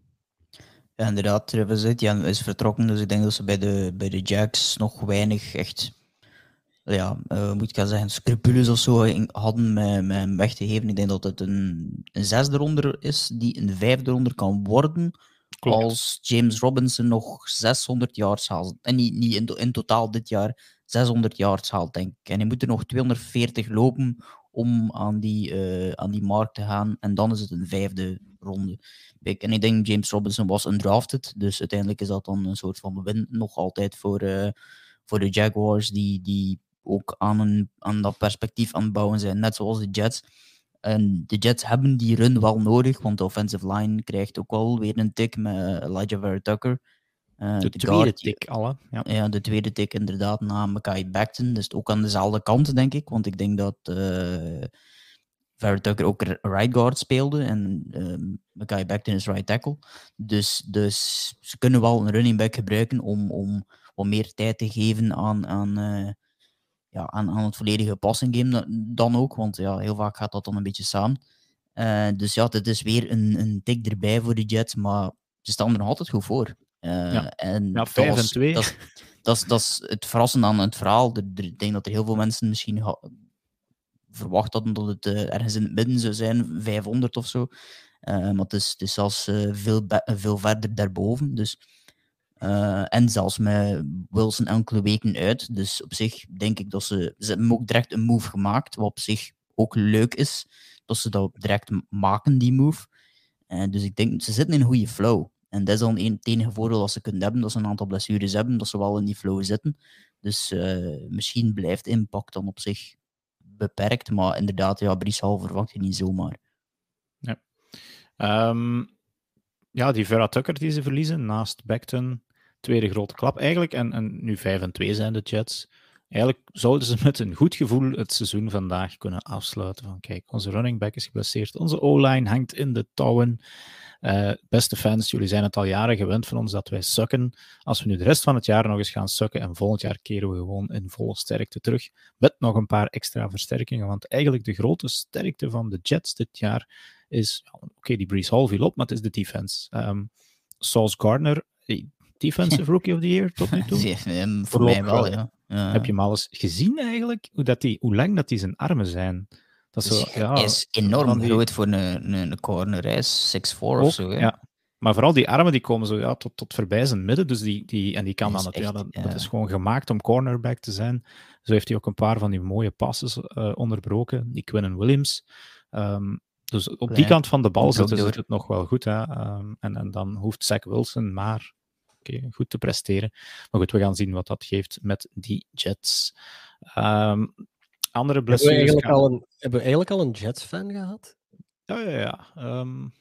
Ja, inderdaad, Travis Etienne is vertrokken. Dus ik denk dat ze bij de, bij de Jags nog weinig echt, ja, moet ik gaan zeggen, scrupules of zo hadden met, met hem weg te geven. Ik denk dat het een, een zesde ronde is, die een vijfde ronde kan worden als James Robinson nog 600 yards haalt. En niet, niet in, in, totaal dit jaar 600 yards haalt, denk ik. En hij moet er nog 240 lopen om aan die, uh, aan die markt te gaan. En dan is het een vijfde ronde. En ik denk James Robinson was undrafted. Dus uiteindelijk is dat dan een soort van win nog altijd voor, uh, voor de Jaguars. Die, die ook aan, een, aan dat perspectief aan het bouwen zijn. Net zoals de Jets. En de Jets hebben die run wel nodig, want de offensive line krijgt ook wel weer een tik met Elijah Vera Tucker. Uh, de, tweede tik alle. Ja. ja. de tweede tik inderdaad na Mackay Becton. Dus ook aan dezelfde kant, denk ik. Want ik denk dat uh, Vera Tucker ook right guard speelde en uh, Mackay Becton is right tackle. Dus, dus ze kunnen wel een running back gebruiken om, om, om meer tijd te geven aan, aan ja, aan, aan het volledige passing game dan ook. Want ja, heel vaak gaat dat dan een beetje samen. Uh, dus ja, het is weer een, een tik erbij voor de Jets, maar ze staan er nog altijd goed voor. Uh, ja. En ja, 5 en 2. Dat, dat, dat, is het verrassende aan het verhaal. Ik denk dat er heel veel mensen misschien verwacht hadden dat het uh, ergens in het midden zou zijn, 500 of zo. maar het is, het is zelfs veel, veel verder daarboven. Dus en zelfs met Wilson enkele weken uit. Dus op zich denk ik dat ze... Ze hebben ook direct een move gemaakt, wat op zich ook leuk is. Dat ze dat direct maken, die move. Dus ik denk, ze zitten in een goede flow. En dat is dan het enige voordeel dat ze kunnen hebben, dat ze een aantal blessures hebben, dat ze wel in die flow zitten. Dus misschien blijft impact dan op zich beperkt. Maar inderdaad, ja, Brice verwacht je niet zomaar. Ja. Um, ja, die Vera Tucker die ze verliezen naast Beckton, tweede grote klap eigenlijk. En, en nu 5 en 2 zijn de Jets. eigenlijk zouden ze met een goed gevoel het seizoen vandaag kunnen afsluiten. Van kijk, onze running back is geblesseerd, onze O-line hangt in de touwen. Uh, beste fans, jullie zijn het al jaren gewend van ons dat wij sukken. Als we nu de rest van het jaar nog eens gaan sukken en volgend jaar keren we gewoon in volle sterkte terug met nog een paar extra versterkingen. Want eigenlijk de grote sterkte van de Jets dit jaar is, oké, die Breeze Hall viel op, maar het is de defense. Um, Sauce Gardner, Defensive Rookie of the Year tot nu toe? voor mij wel, ja. Heb je hem al eens gezien eigenlijk? Hoe, dat die, hoe lang dat die zijn armen zijn? Dat is, zo, ja, is enorm die... groot voor een, een, corner, is 6'4 of zo. Hè? Ja. Maar vooral die armen die komen zo ja, tot, tot voorbij zijn midden. Dus die, die, en die kan dan, het, ja, dat, dat, is gewoon gemaakt om cornerback te zijn. Zo heeft hij ook een paar van die mooie passes uh, onderbroken. Die Quinnen Williams. Um, dus op die kant van de bal zit het nog wel goed. Hè? Um, en, en dan hoeft Zach Wilson maar okay, goed te presteren. Maar goed, we gaan zien wat dat geeft met die Jets. Um, andere blessures. Hebben we eigenlijk, al, een, hebben we eigenlijk al een Jets-fan gehad? Ja, ja, ja. Um,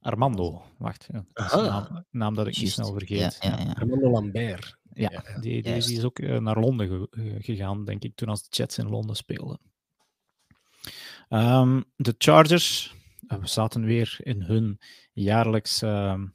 Armando, wacht. Ja, dat is een naam, naam, dat ik niet snel vergeet. Ja, ja, Armando Lambert. Ja, die, die, die, is ook uh, naar Londen ge gegaan, denk ik, toen als de Jets in Londen speelden. Um, de Chargers, uh, we zaten weer in hun jaarlijks Chargers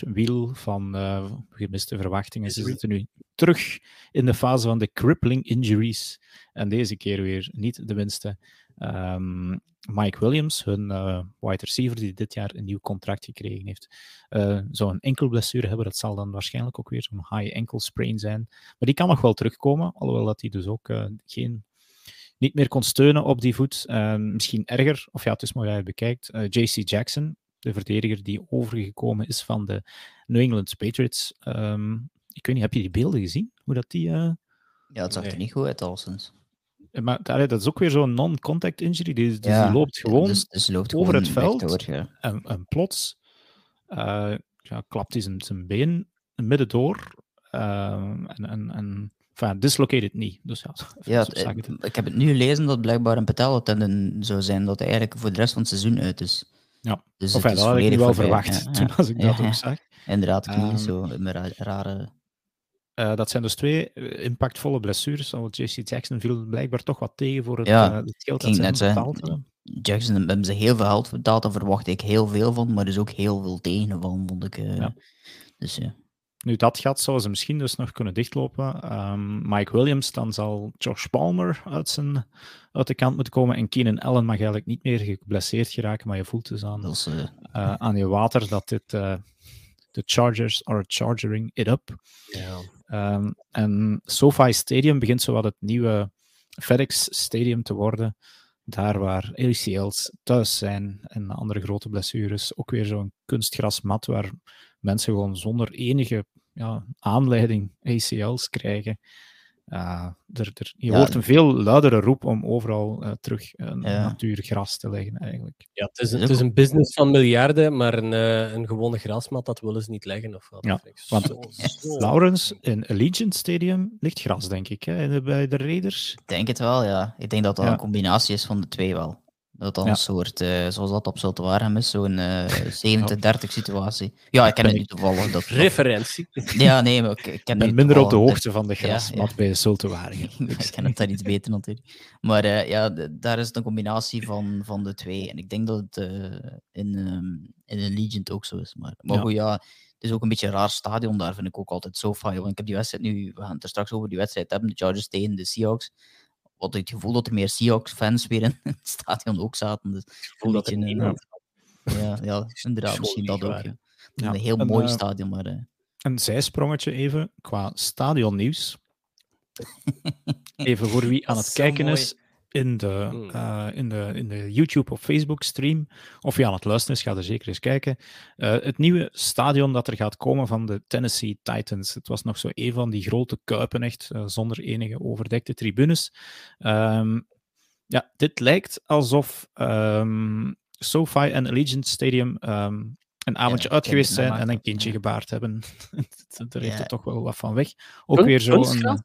wiel van uh, gemiste verwachtingen. Ze zitten nu terug in de fase van de crippling injuries. En deze keer weer niet de minste. Um, Mike Williams, hun uh, wide receiver, die dit jaar een nieuw contract gekregen heeft, uh, zou een enkel blessure hebben. Dat zal dan waarschijnlijk ook weer zo'n high ankle sprain zijn. Maar die kan nog wel terugkomen, alhoewel dat hij dus ook geen, niet meer kon steunen op die voet. Ehm, misschien erger, of ja, het is mooi dat je bekijkt. JC Jackson, de verdediger die overgekomen is van de New England Patriots. Um, ik weet niet, heb je die beelden gezien? Hoe dat die... Uh... Ja, het zag er niet goed uit, al sinds. Eh, maar dat is ook weer zo'n non-contact injury. Dus, dus ja, die loopt gewoon dus, dus loopt over het veld door, ja. en, en, plots uh, ja, klapt hij zijn, zijn been midden door uh, en, en, en enfin, dislocated niet. Dus ja, ja het, ik heb het nu gelezen dat blijkbaar een pateltendon zou zijn, dat hij eigenlijk voor de rest van het seizoen uit is. Ja, dus of dat had ik wel verwacht ja, toen als ik dat ook zag. Inderdaad, knie, um, zo een rare... Uh, dat zijn dus twee eh, impactvolle blessures. JC Jackson viel blijkbaar toch wat tegen voor het, ja, uh, het geld dat ze net betaald Jackson hebben ze heel veel geld betaald, daar verwacht ik heel veel van, maar er is ook heel veel tegen van, vond ik. Uh, ja. Dus ja. Nu, dat gat zou ze misschien dus nog kunnen dichtlopen. Um, Mike Williams, dan zal Josh Palmer uit, zijn, uit de kant moeten komen. En Keenan Allen mag eigenlijk niet meer geblesseerd geraken, maar je voelt dus aan, is, uh... Uh, aan je water dat dit uh, de Chargers are chargering it up. Um, en SoFi Stadium begint zowat het nieuwe FedEx Stadium te worden. Daar waar ACL's thuis zijn en andere grote blessures. Ook weer zo'n kunstgrasmat waar mensen gewoon zonder enige ja, aanleiding ACL's krijgen. Uh, er, er, je hoort een veel luidere roep om overal uh, terug een ja. natuurgras te leggen, eigenlijk. Ja, het is, het is een business van miljarden, maar een, uh, een gewone grasmat, dat willen ze niet leggen. Of wat. Ja, want zo, zo. Laurens, in Allegiant Stadium ligt gras, denk ik, hè, bij de Raiders. Ik denk het wel, ja. Ik denk dat dat ja. een combinatie is van de twee wel. Dat dan ja. een soort, uh, zoals dat op Zultuarem is, zo'n uh, 70-30 situatie. Ja, ik ken het niet toevallig. Dat, Referentie. Ja, nee, maar ik, ik ken ben minder op de hoogte van de grasmat ja, bij Zultuarem. ik ken het daar iets beter natuurlijk. Maar uh, ja, daar is het een combinatie van, van de twee. En ik denk dat het uh, in, um, in een Legion ook zo is. Maar, maar ja. goed, ja, het is ook een beetje een raar stadion daar, vind ik ook altijd zo fijn. Want ik heb die wedstrijd nu, we gaan het er straks over die wedstrijd hebben, de Chargers tegen de Seahawks had ik het gevoel dat er meer Seahawks-fans weer in het stadion ook zaten. Dus ik voel dat een beetje, uh, ja, ja, inderdaad, misschien dat ook. Ja. Ja. Een heel en, mooi uh, stadion, maar... Uh... Een zijsprongetje even, qua stadionnieuws. even voor wie aan het kijken mooi. is in de, uh, in de, in de YouTube of Facebook stream, of je aan het luisteren is, ga er zeker eens kijken. Uh, het nieuwe stadion dat er gaat komen van de Tennessee Titans. Het was nog zo een van die grote kuipen, echt, uh, zonder enige overdekte tribunes. Um, ja, dit lijkt alsof um, SoFi en Allegiant Stadium um, een avondje ja, uit geweest zijn en een kindje ja. gebaard hebben. Daar heeft ja. er toch wel wat van weg. Ook Kun, weer zo een...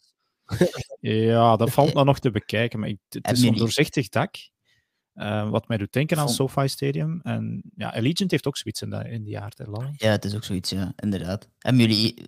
Ja, dat valt nou nog te bekijken, maar het is zo'n doorzichtig dak. Uh, wat mij doet denken aan SoFi Stadium. En ja, Allegiant heeft ook zoiets in, de, in die aard. Ja, het is ook zoiets, ja, inderdaad. En jullie,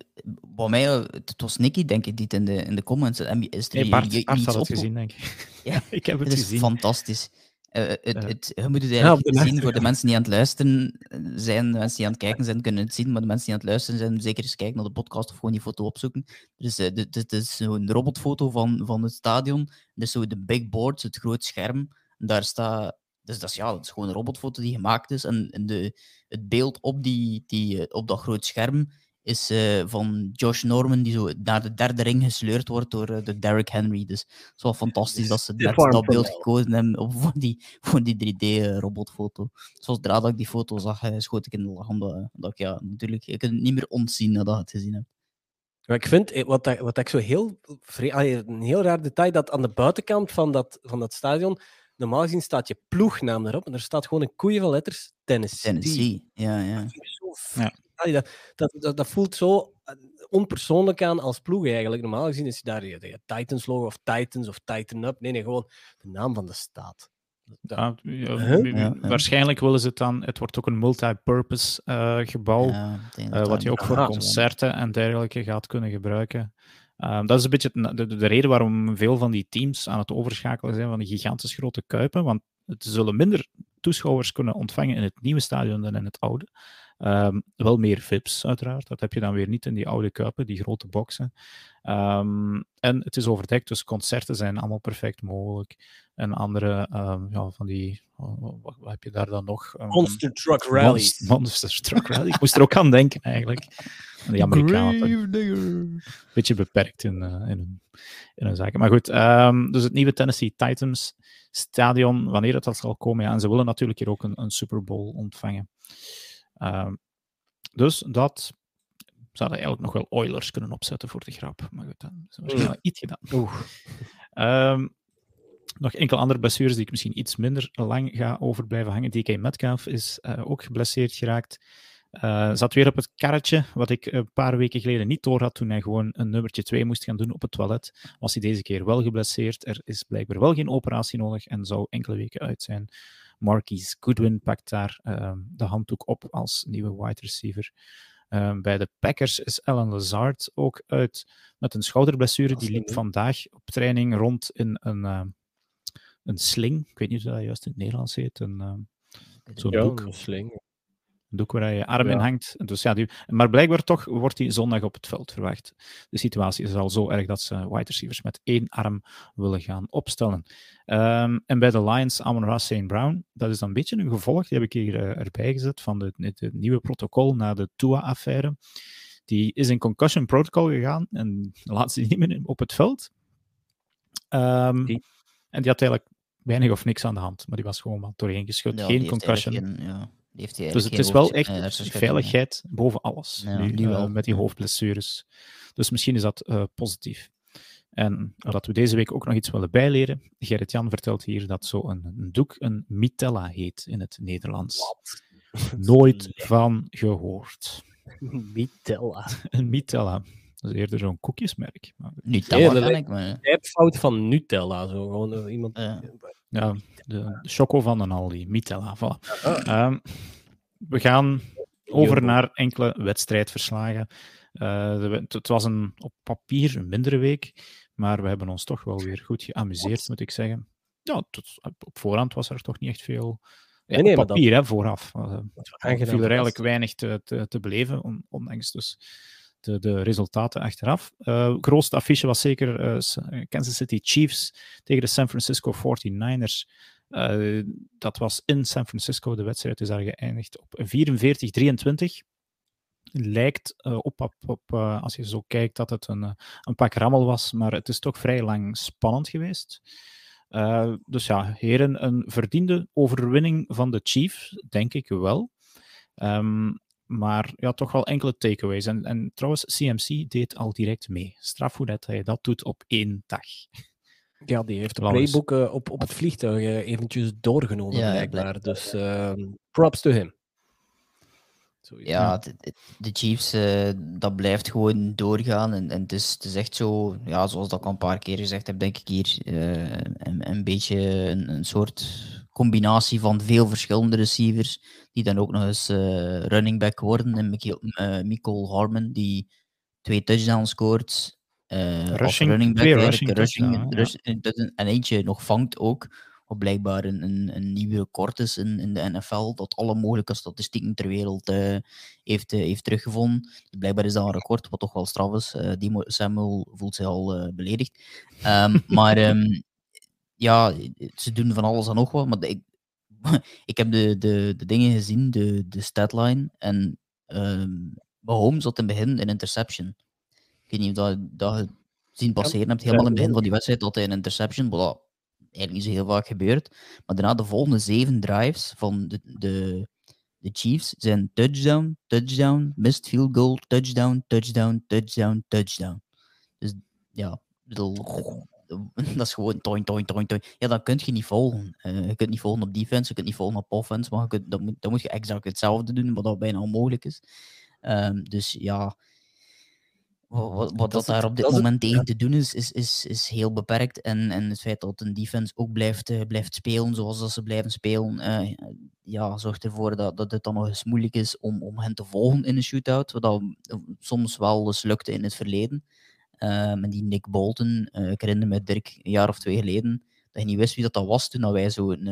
bij mij, het was Nicky, denk ik, die het in de, in de comments. En is er nee, Bart, je, Bart had het gezien, denk ik. Ja, ik heb het, het gezien. fantastisch. Uh, het, het, je moet het eigenlijk zien voor de mensen die aan het luisteren zijn, de mensen die aan het kijken zijn, kunnen het zien, maar de mensen die aan het luisteren zijn, zeker eens kijken naar de podcast of gewoon die foto opzoeken. Dus uh, dit is zo'n robotfoto van, van het stadion. Dus zo de big boards, het groot scherm. Daar staat dus dat is, ja, dat is gewoon een robotfoto die gemaakt is. En, en de, het beeld op, die, die, op dat groot scherm is uh, van Josh Norman, die zo naar de derde ring gesleurd wordt door uh, de Derrick Henry. Dus het is wel fantastisch dat ze dat beeld gekozen hebben voor die, voor die 3D-robotfoto. Zoals zodra dat ik die foto zag, schoot ik in de lach. Omdat, dat ik, ja, natuurlijk, ik kan het niet meer ontzien nadat ik het gezien heb. Maar ik vind, wat, dat, wat ik zo heel... Een heel raar detail, dat aan de buitenkant van dat, van dat stadion normaal gezien staat je ploegnaam erop en er staat gewoon een koeien van letters Tennessee. Tennessee, ja, ja. ja. Dat, dat, dat, voelt zo eh, onpersoonlijk aan als ploeg eigenlijk. Normaal gezien is je daar je, Titans logo of Titans of Titan Up. Nee, nee, gewoon de naam van de staat. Ja, ja, waarschijnlijk willen ze het dan. Het wordt ook een multi-purpose uh, gebouw, uh, wat je ook voor concerten en dergelijke gaat kunnen gebruiken. Um, dat is een beetje de, de, de, reden waarom veel van die teams aan het overschakelen zijn van die gigantisch grote kuipen. Want het zullen minder toeschouwers kunnen ontvangen in het nieuwe stadion dan in het oude. Um, wel meer VIP's, uiteraard. Dat heb je dan weer niet in die oude kuipen, die grote boxen. Um, en het is overdekt, dus concerten zijn allemaal perfect mogelijk. En andere, ja, van die, wat, wat, heb je daar dan nog? Monster Truck Rally. Monster Truck Rally. Ik moest er ook aan denken, eigenlijk. Die Amerikanen. Een beetje beperkt in, uh, in, hun, in hun zaken. Maar goed, um, dus het nieuwe Tennessee Titans stadion, wanneer het dat zal komen. Ja, en ze willen natuurlijk hier ook een, een Super Bowl ontvangen. Um, dus dat zouden eigenlijk nog wel Oilers kunnen opzetten voor de grap. Maar goed, dan is waarschijnlijk iets gedaan. Oeh. Um, nog enkele andere blessures die ik misschien iets minder lang ga over blijven hangen. DK Metcalf is uh, ook geblesseerd geraakt. Uh, zat weer op het karretje, wat ik een paar weken geleden niet door had toen hij gewoon een nummertje 2 moest gaan doen op het toilet. Was hij deze keer wel geblesseerd. Er is blijkbaar wel geen operatie nodig en zou enkele weken uit zijn. Marquise Goodwin pakt daar uh, de handdoek op als nieuwe wide receiver. Uh, bij de Packers is Alan Lazard ook uit met een schouderblessure. Die liep vandaag op training rond in een, uh, een sling. Ik weet niet hoe dat juist in het Nederlands heet. Een, Zo'n ja. Een sling doek waar je arm in hangt. Dus ja, die, maar blijkbaar toch wordt hij zondag op het veld verwacht. De situatie is al zo erg dat ze wide receivers met één arm willen gaan opstellen. Um, en bij de Lions, Amon Ross St. Brown, dat is dan een beetje een gevolg, die heb ik hier uh, erbij gezet, van het nieuwe protocol na de Tua-affaire. Die is in concussion protocol gegaan en laat ze niet meer op het veld. Um, die. En die had eigenlijk weinig of niks aan de hand, maar die was gewoon maar doorheen geschud. geen concussion. Geen, ja dus het is wel echt uh, veiligheid boven alles. Ja, nu, uh, met die hoofdblessures. Dus misschien is dat uh, positief. En dat we deze week ook nog iets willen bijleren. Gerrit-Jan vertelt hier dat zo een, een, doek een mitella heet in het Nederlands. Wat? Nooit van gehoord. Mitella. een mitella. Dat is eerder zo'n koekjesmerk. Nutella ik, maar... fout van Nutella. Zo. Gewoon iemand... Ja, de choco van een Aldi, Mitella. Voilà. Um, we gaan over naar enkele wedstrijdverslagen. Uh, het was een, op papier een mindere week, maar we hebben ons toch wel weer goed geamuseerd, moet ik zeggen. Ja, tot, op voorhand was er toch niet echt veel. Ja, nee, op papier, dat... hè, vooraf. Uh, er viel er eigenlijk weinig te, te, te beleven, ondanks dus de, de resultaten achteraf. Uh, grootste affiche was zeker uh, Kansas City Chiefs tegen de San Francisco 49ers. Uh, dat was in San Francisco. De wedstrijd is daar geëindigd op 44-23. Lijkt op, op, als je zo kijkt, dat het een, een pak rammel was, maar het is toch vrij lang spannend geweest. dus ja, heren, een verdiende overwinning van de Chiefs, denk ik wel. Um, maar ja, toch wel enkele takeaways. En, en trouwens, CMC deed al direct mee. Straf hoe dat hij dat doet op één dag. Ja, die heeft de playbook uh, op, op het vliegtuig uh, eventjes doorgenomen, ja, blijkbaar. Dus uh, props to him. Ja, de, de Chiefs, uh, dat blijft gewoon doorgaan. En, en het, is, het is echt zo, ja, zoals dat ik al een paar keer gezegd heb, denk ik hier, een, een beetje een, een soort combinatie van veel verschillende receivers, die dan ook nog eens uh, running back worden. En Michael, uh, Harmon, die twee touchdowns scoort. Uh, rushing, running back, rushing, rushing, rushing en eentje nog vangt ook. Wat blijkbaar een, een, een nieuwe record is in, in de NFL, dat alle mogelijke statistieken ter wereld heeft, heeft teruggevonden. Blijkbaar is dat een record, wat toch wel straf is. Die Samuel voelt zich al beledigd. Um, maar um, ja, ze doen van alles en nog wat. Maar ik, ik heb de, de, de dingen gezien, de, de statline. En um, Mahomes zat in het begin een interception. Ik weet niet of dat, dat je zien passeren hebt, helemaal in het begin van die wedstrijd, dat hij een interception, wat eigenlijk niet zo heel vaak gebeurt. Maar daarna de volgende zeven drives van de, de, de Chiefs zijn touchdown, touchdown, missed field goal, touchdown, touchdown, touchdown, touchdown. Dus ja, bedoel, dat is gewoon toin, toin, toin, toin. Ja, dan kun je niet volgen. Uh, je kunt niet volgen op defense, je kunt niet volgen op offense, maar je kunt, dan, moet, dan moet je exact hetzelfde doen, wat dat bijna onmogelijk is. Um, dus ja, wat, wat dat, daar op dit moment tegen te doen is, is, is, is heel beperkt. En, en het feit dat een defense ook blijft, uh, blijft spelen zoals dat ze blijven spelen, uh, ja, zorgt ervoor dat, dat het dan nog eens moeilijk is om, om hen te volgen in een shootout. Wat dat soms wel eens lukte in het verleden. Um, en die Nick Bolton, uh, ik herinner me Dirk een jaar of twee geleden, dat je niet wist wie dat, dat was toen dat wij zo een,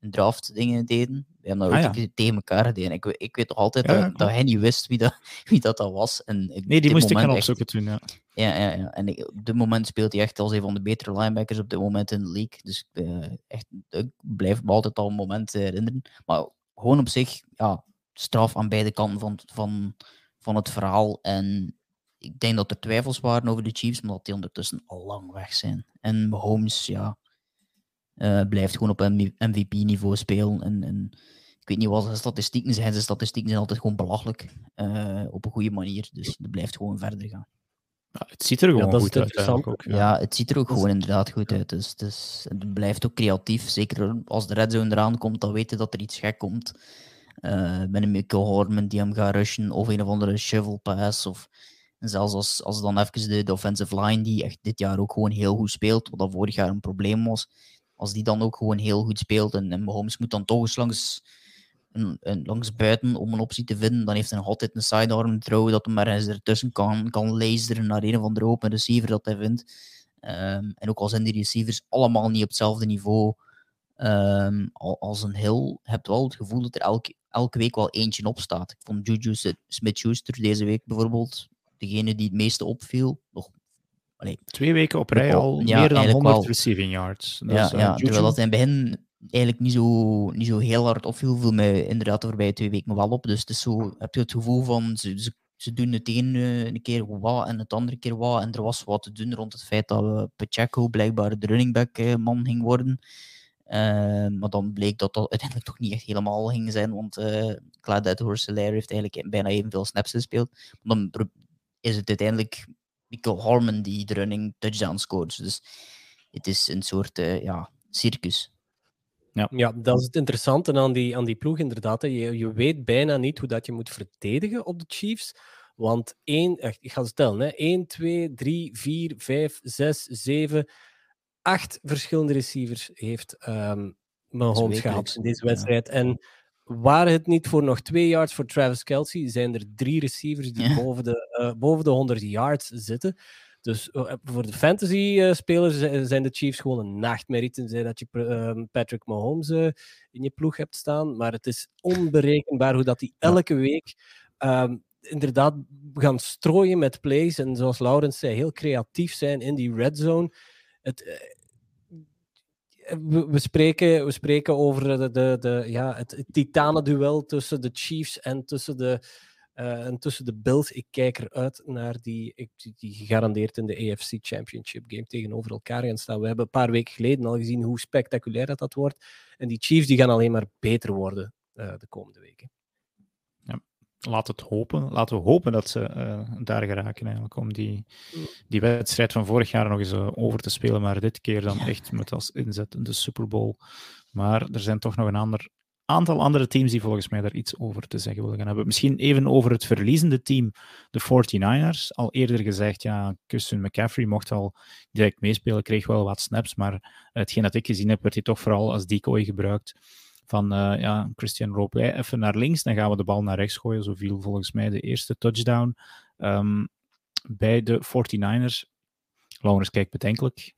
een draft dingen deden. We hebben dat ah, ook tegen elkaar gedaan. Ik, ik weet toch altijd dat, dat, hij niet wist wie dat, wie dat, dat was. En nee, die moest ik gaan opzoeken toen, ja. Ja, ja, ja. en ik, op dit moment speelt hij echt als een van de betere linebackers op dit moment in de league. Dus uh, echt, ik blijf me altijd al een moment herinneren. Maar gewoon op zich, ja, straf aan beide kanten van, van, van het verhaal. En ik denk dat er twijfels waren over de Chiefs, maar dat die ondertussen al lang weg zijn. En Mahomes, ja, uh, blijft gewoon op MVP-niveau spelen. En, en, ik weet niet wat zijn statistieken zijn. Zijn statistieken zijn altijd gewoon belachelijk. Uh, op een goede manier. Dus het blijft gewoon verder gaan. Ja, het ziet er gewoon ja, goed uit. Ook, ja. ja. het ziet er ook gewoon inderdaad goed uit. Dus, dus, het blijft ook creatief. Zeker als de red zone eraan komt, dan weten dat er iets gek komt. Uh, met een Michael Horman die hem gaat rushen. Of een of andere shovel pass. Of zelfs als, als dan even de, de offensive line, die echt dit jaar ook gewoon heel goed speelt. Wat dat vorig jaar een probleem was als die dan ook gewoon heel goed speelt en, en Mahomes moet dan toch eens langs, een, langs buiten om een optie te vinden, dan heeft hij nog altijd een sidearm throw dat hij maar eens ertussen kan, kan laseren naar een of andere open receiver dat hij vindt. Um, en ook al zijn die receivers allemaal niet op hetzelfde niveau um, als een Hill, heb je wel het gevoel dat er elke, elke week wel eentje op staat. Ik vond Juju Smith-Schuster deze week bijvoorbeeld degene die het meeste opviel. Nog Twee weken op rij al meer dan 100 receiving yards. Dat ja, is, uh, ja terwijl dat in het begin eigenlijk niet zo, niet zo heel hard opviel, viel mij inderdaad de voorbije twee weken wel op. Dus het is zo, heb je het gevoel van ze, ze, doen het een, uh, een keer wat en het andere keer wat. En er was wat te doen rond het feit dat uh, Pacheco blijkbaar de running back man ging worden. Uh, maar dan bleek dat dat uiteindelijk toch niet echt helemaal ging zijn, want uh, Clyde edwards heeft eigenlijk bijna evenveel snaps gespeeld. Dan is het uiteindelijk Michael Harmon die de running touchdown scoort. Dus het is een soort uh, ja, circus. Ja. ja, dat is het interessante aan die, aan die ploeg inderdaad. Je, je weet bijna niet hoe dat je moet verdedigen op de Chiefs. Want één, ik ga het stellen, hè. 1, 2, 3, 4, 5, 6, 7, 8 verschillende receivers heeft um, Mahomes gehad in deze wedstrijd. Ja. En Waren het niet voor nog twee yards voor Travis Kelsey, zijn er drie receivers die boven, de, uh, boven de 100 yards zitten. Dus uh, voor de fantasy-spelers zijn de Chiefs gewoon een nachtmerrie, tenzij dat je uh, Patrick Mahomes in je ploeg hebt staan. Maar het is onberekenbaar hoe dat die elke week um, inderdaad gaan strooien met plays. En zoals Laurens zei, heel creatief zijn in die red zone. Het, we, spreken, we spreken over de, de, de, ja, het, het titanenduel tussen de Chiefs en tussen de, uh, en tussen de Bills. Ik kijk eruit naar die, die gegarandeerd in de AFC Championship game tegenover elkaar gaan staan. We hebben een paar weken geleden al gezien hoe spectaculair dat, dat wordt. En die Chiefs die gaan alleen maar beter worden uh, de komende weken laat het hopen. Laten we hopen dat ze uh, daar geraken eigenlijk, om die, die wedstrijd van vorig jaar nog eens uh, over te spelen, maar dit keer dan echt met als inzet de Super Bowl. Maar er zijn toch nog een ander, aantal andere teams die volgens mij daar iets over te zeggen willen gaan hebben. Misschien even over het verliezende team, de 49ers. Al eerder gezegd, ja, Christian McCaffrey mocht al direct meespelen, kreeg wel wat snaps, maar hetgeen dat ik gezien heb, werd hij toch vooral als decoy gebruikt. Van uh, ja, Christian roep even naar links, dan gaan we de bal naar rechts gooien. Zo viel volgens mij de eerste touchdown um, bij de 49ers. Laurens kijkt bedenkelijk.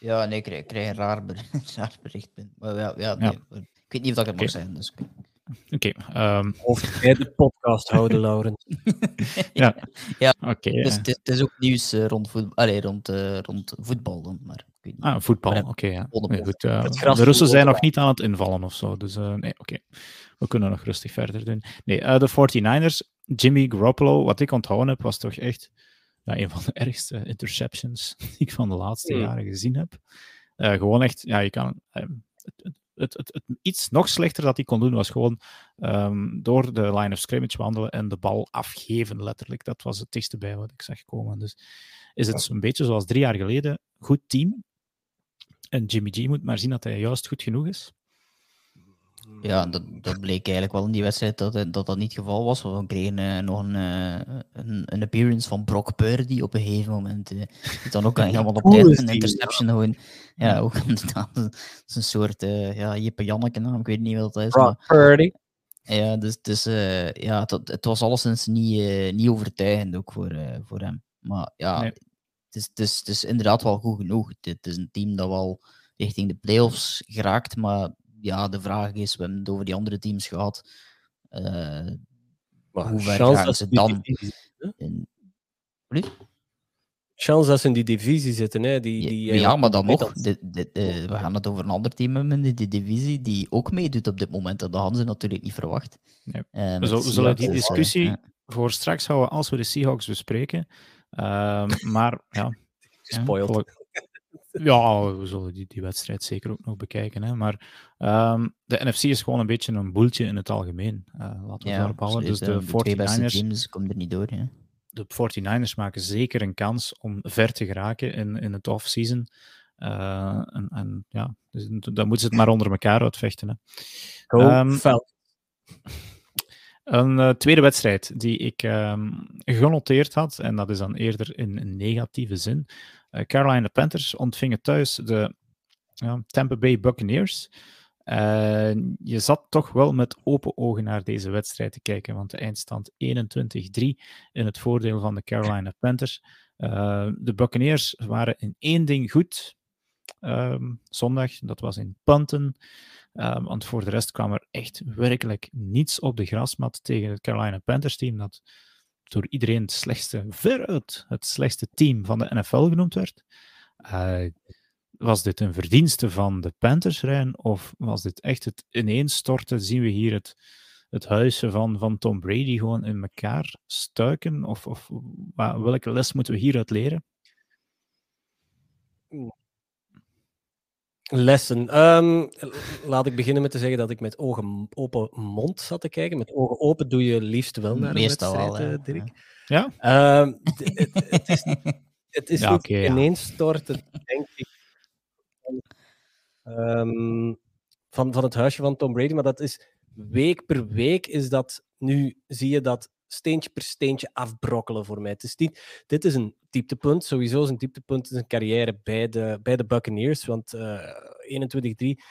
Ja, nee, ik krijg, een raar, raar bericht. Maar ja, ja, nee, ja. Ik weet niet of dat ik het mag zeggen. Dus... Oké. Okay, um... Ehm, of bij de podcast houden, Lauren. ja, ja. oké. Okay, dus, het, is ook nieuws rond, voetbal, Allee, rond, uh, rond voetbal dan. Maar, niet. Ah, voetbal, oké. Okay, ja. nee, goed, uh, de Russen zijn nog niet aan het invallen of zo. Dus nee, oké. Okay. We kunnen nog rustig verder doen. Nee, de 49ers, Jimmy Garoppolo, wat ik onthouden heb, was toch echt ja, een van de ergste interceptions die ik van de laatste mm. jaren gezien heb. gewoon echt, ja, je kan. Het, het, het, het, iets nog slechter dat hij kon doen was gewoon um, door de line of scrimmage wandelen en de bal afgeven, letterlijk. Dat was het dichtste bij wat ik zag komen. Dus is het een beetje zoals drie jaar geleden. Goed team. En Jimmy G moet maar zien dat hij juist goed genoeg is. Ja, dat, dat bleek eigenlijk wel in die wedstrijd dat dat, dat niet het geval was. We kregen uh, nog een, uh, een, een, appearance van Brock Purdy op een gegeven moment. Uh, die dan ook helemaal op tijd een interception gewoon. Ja, ook inderdaad. Dat is een soort ja, Jippe Janneke naam, ik weet niet wat dat is. Brock Purdy. Ja, dus, dus ja, het, het was alleszins niet, niet overtuigend ook voor, voor hem. Maar ja, nee. Het, is, het, is, het is inderdaad wel goed genoeg. Het is een team dat wel richting de playoffs geraakt, maar ja, de vraag is, we hebben het over die andere teams gehad. Uh, hoe ver gaan ze dan? In... Chance dat ze in die divisie zitten. Hè? Die, die, ja, ja, maar dan nog. De, de, we gaan het over een ander team hebben in die divisie die ook meedoet op dit moment. Dat hadden ze natuurlijk niet verwacht. Nee. Uh, we, zullen, die discussie voor straks houden als we de Seahawks bespreken. Uh, maar ja. Gespoild. Ja, we zullen die, die wedstrijd zeker ook nog bekijken. Hè. Maar um, de NFC is gewoon een beetje een boeltje in het algemeen. Uh, laten we ja, daarop houden. Dus de, de 49ers. Teams komt er niet door. De 49ers maken zeker een kans om ver te geraken in, in het off-season. Uh, en, en, ja, dus dan moeten ze het maar onder elkaar uitvechten. Hè. Um, een uh, tweede wedstrijd die ik um, genoteerd had, en dat is dan eerder in een negatieve zin. Uh, Carolina Panthers ontvingen thuis de Tampa Bay Buccaneers. Je zat toch wel met open ogen naar deze wedstrijd te kijken, want de eindstand 21-3 in het voordeel van de Carolina Panthers. Uh, de Buccaneers waren in één ding goed um, zondag, dat was in punten. Um, want voor de rest kwam er echt werkelijk niets op de grasmat tegen het Carolina Panthers team, dat door iedereen het slechtste, veruit het slechtste team van de NFL genoemd werd. Uh, was dit een verdienste van de Panthers, Rijn? Of was dit echt het ineenstorten? Zien we hier het, het huisje van, van Tom Brady gewoon in elkaar stuiken? Of, of welke les moeten we hieruit leren? Lessen. Um, laat ik beginnen met te zeggen dat ik met ogen open mond zat te kijken. Met ogen open doe je liefst wel naar Meestal een wedstrijd, wel, Dirk. Ja? Um, het, het, is, het is ja, ook okay, denk ik, um, van, van het huisje van Tom Brady. Maar dat is week per week is dat... Nu zie je dat steentje per steentje afbrokkelen voor mij. Is niet, dit is een dieptepunt, sowieso is een dieptepunt in zijn carrière bij de, bij de Buccaneers, want uh, eh, 21-3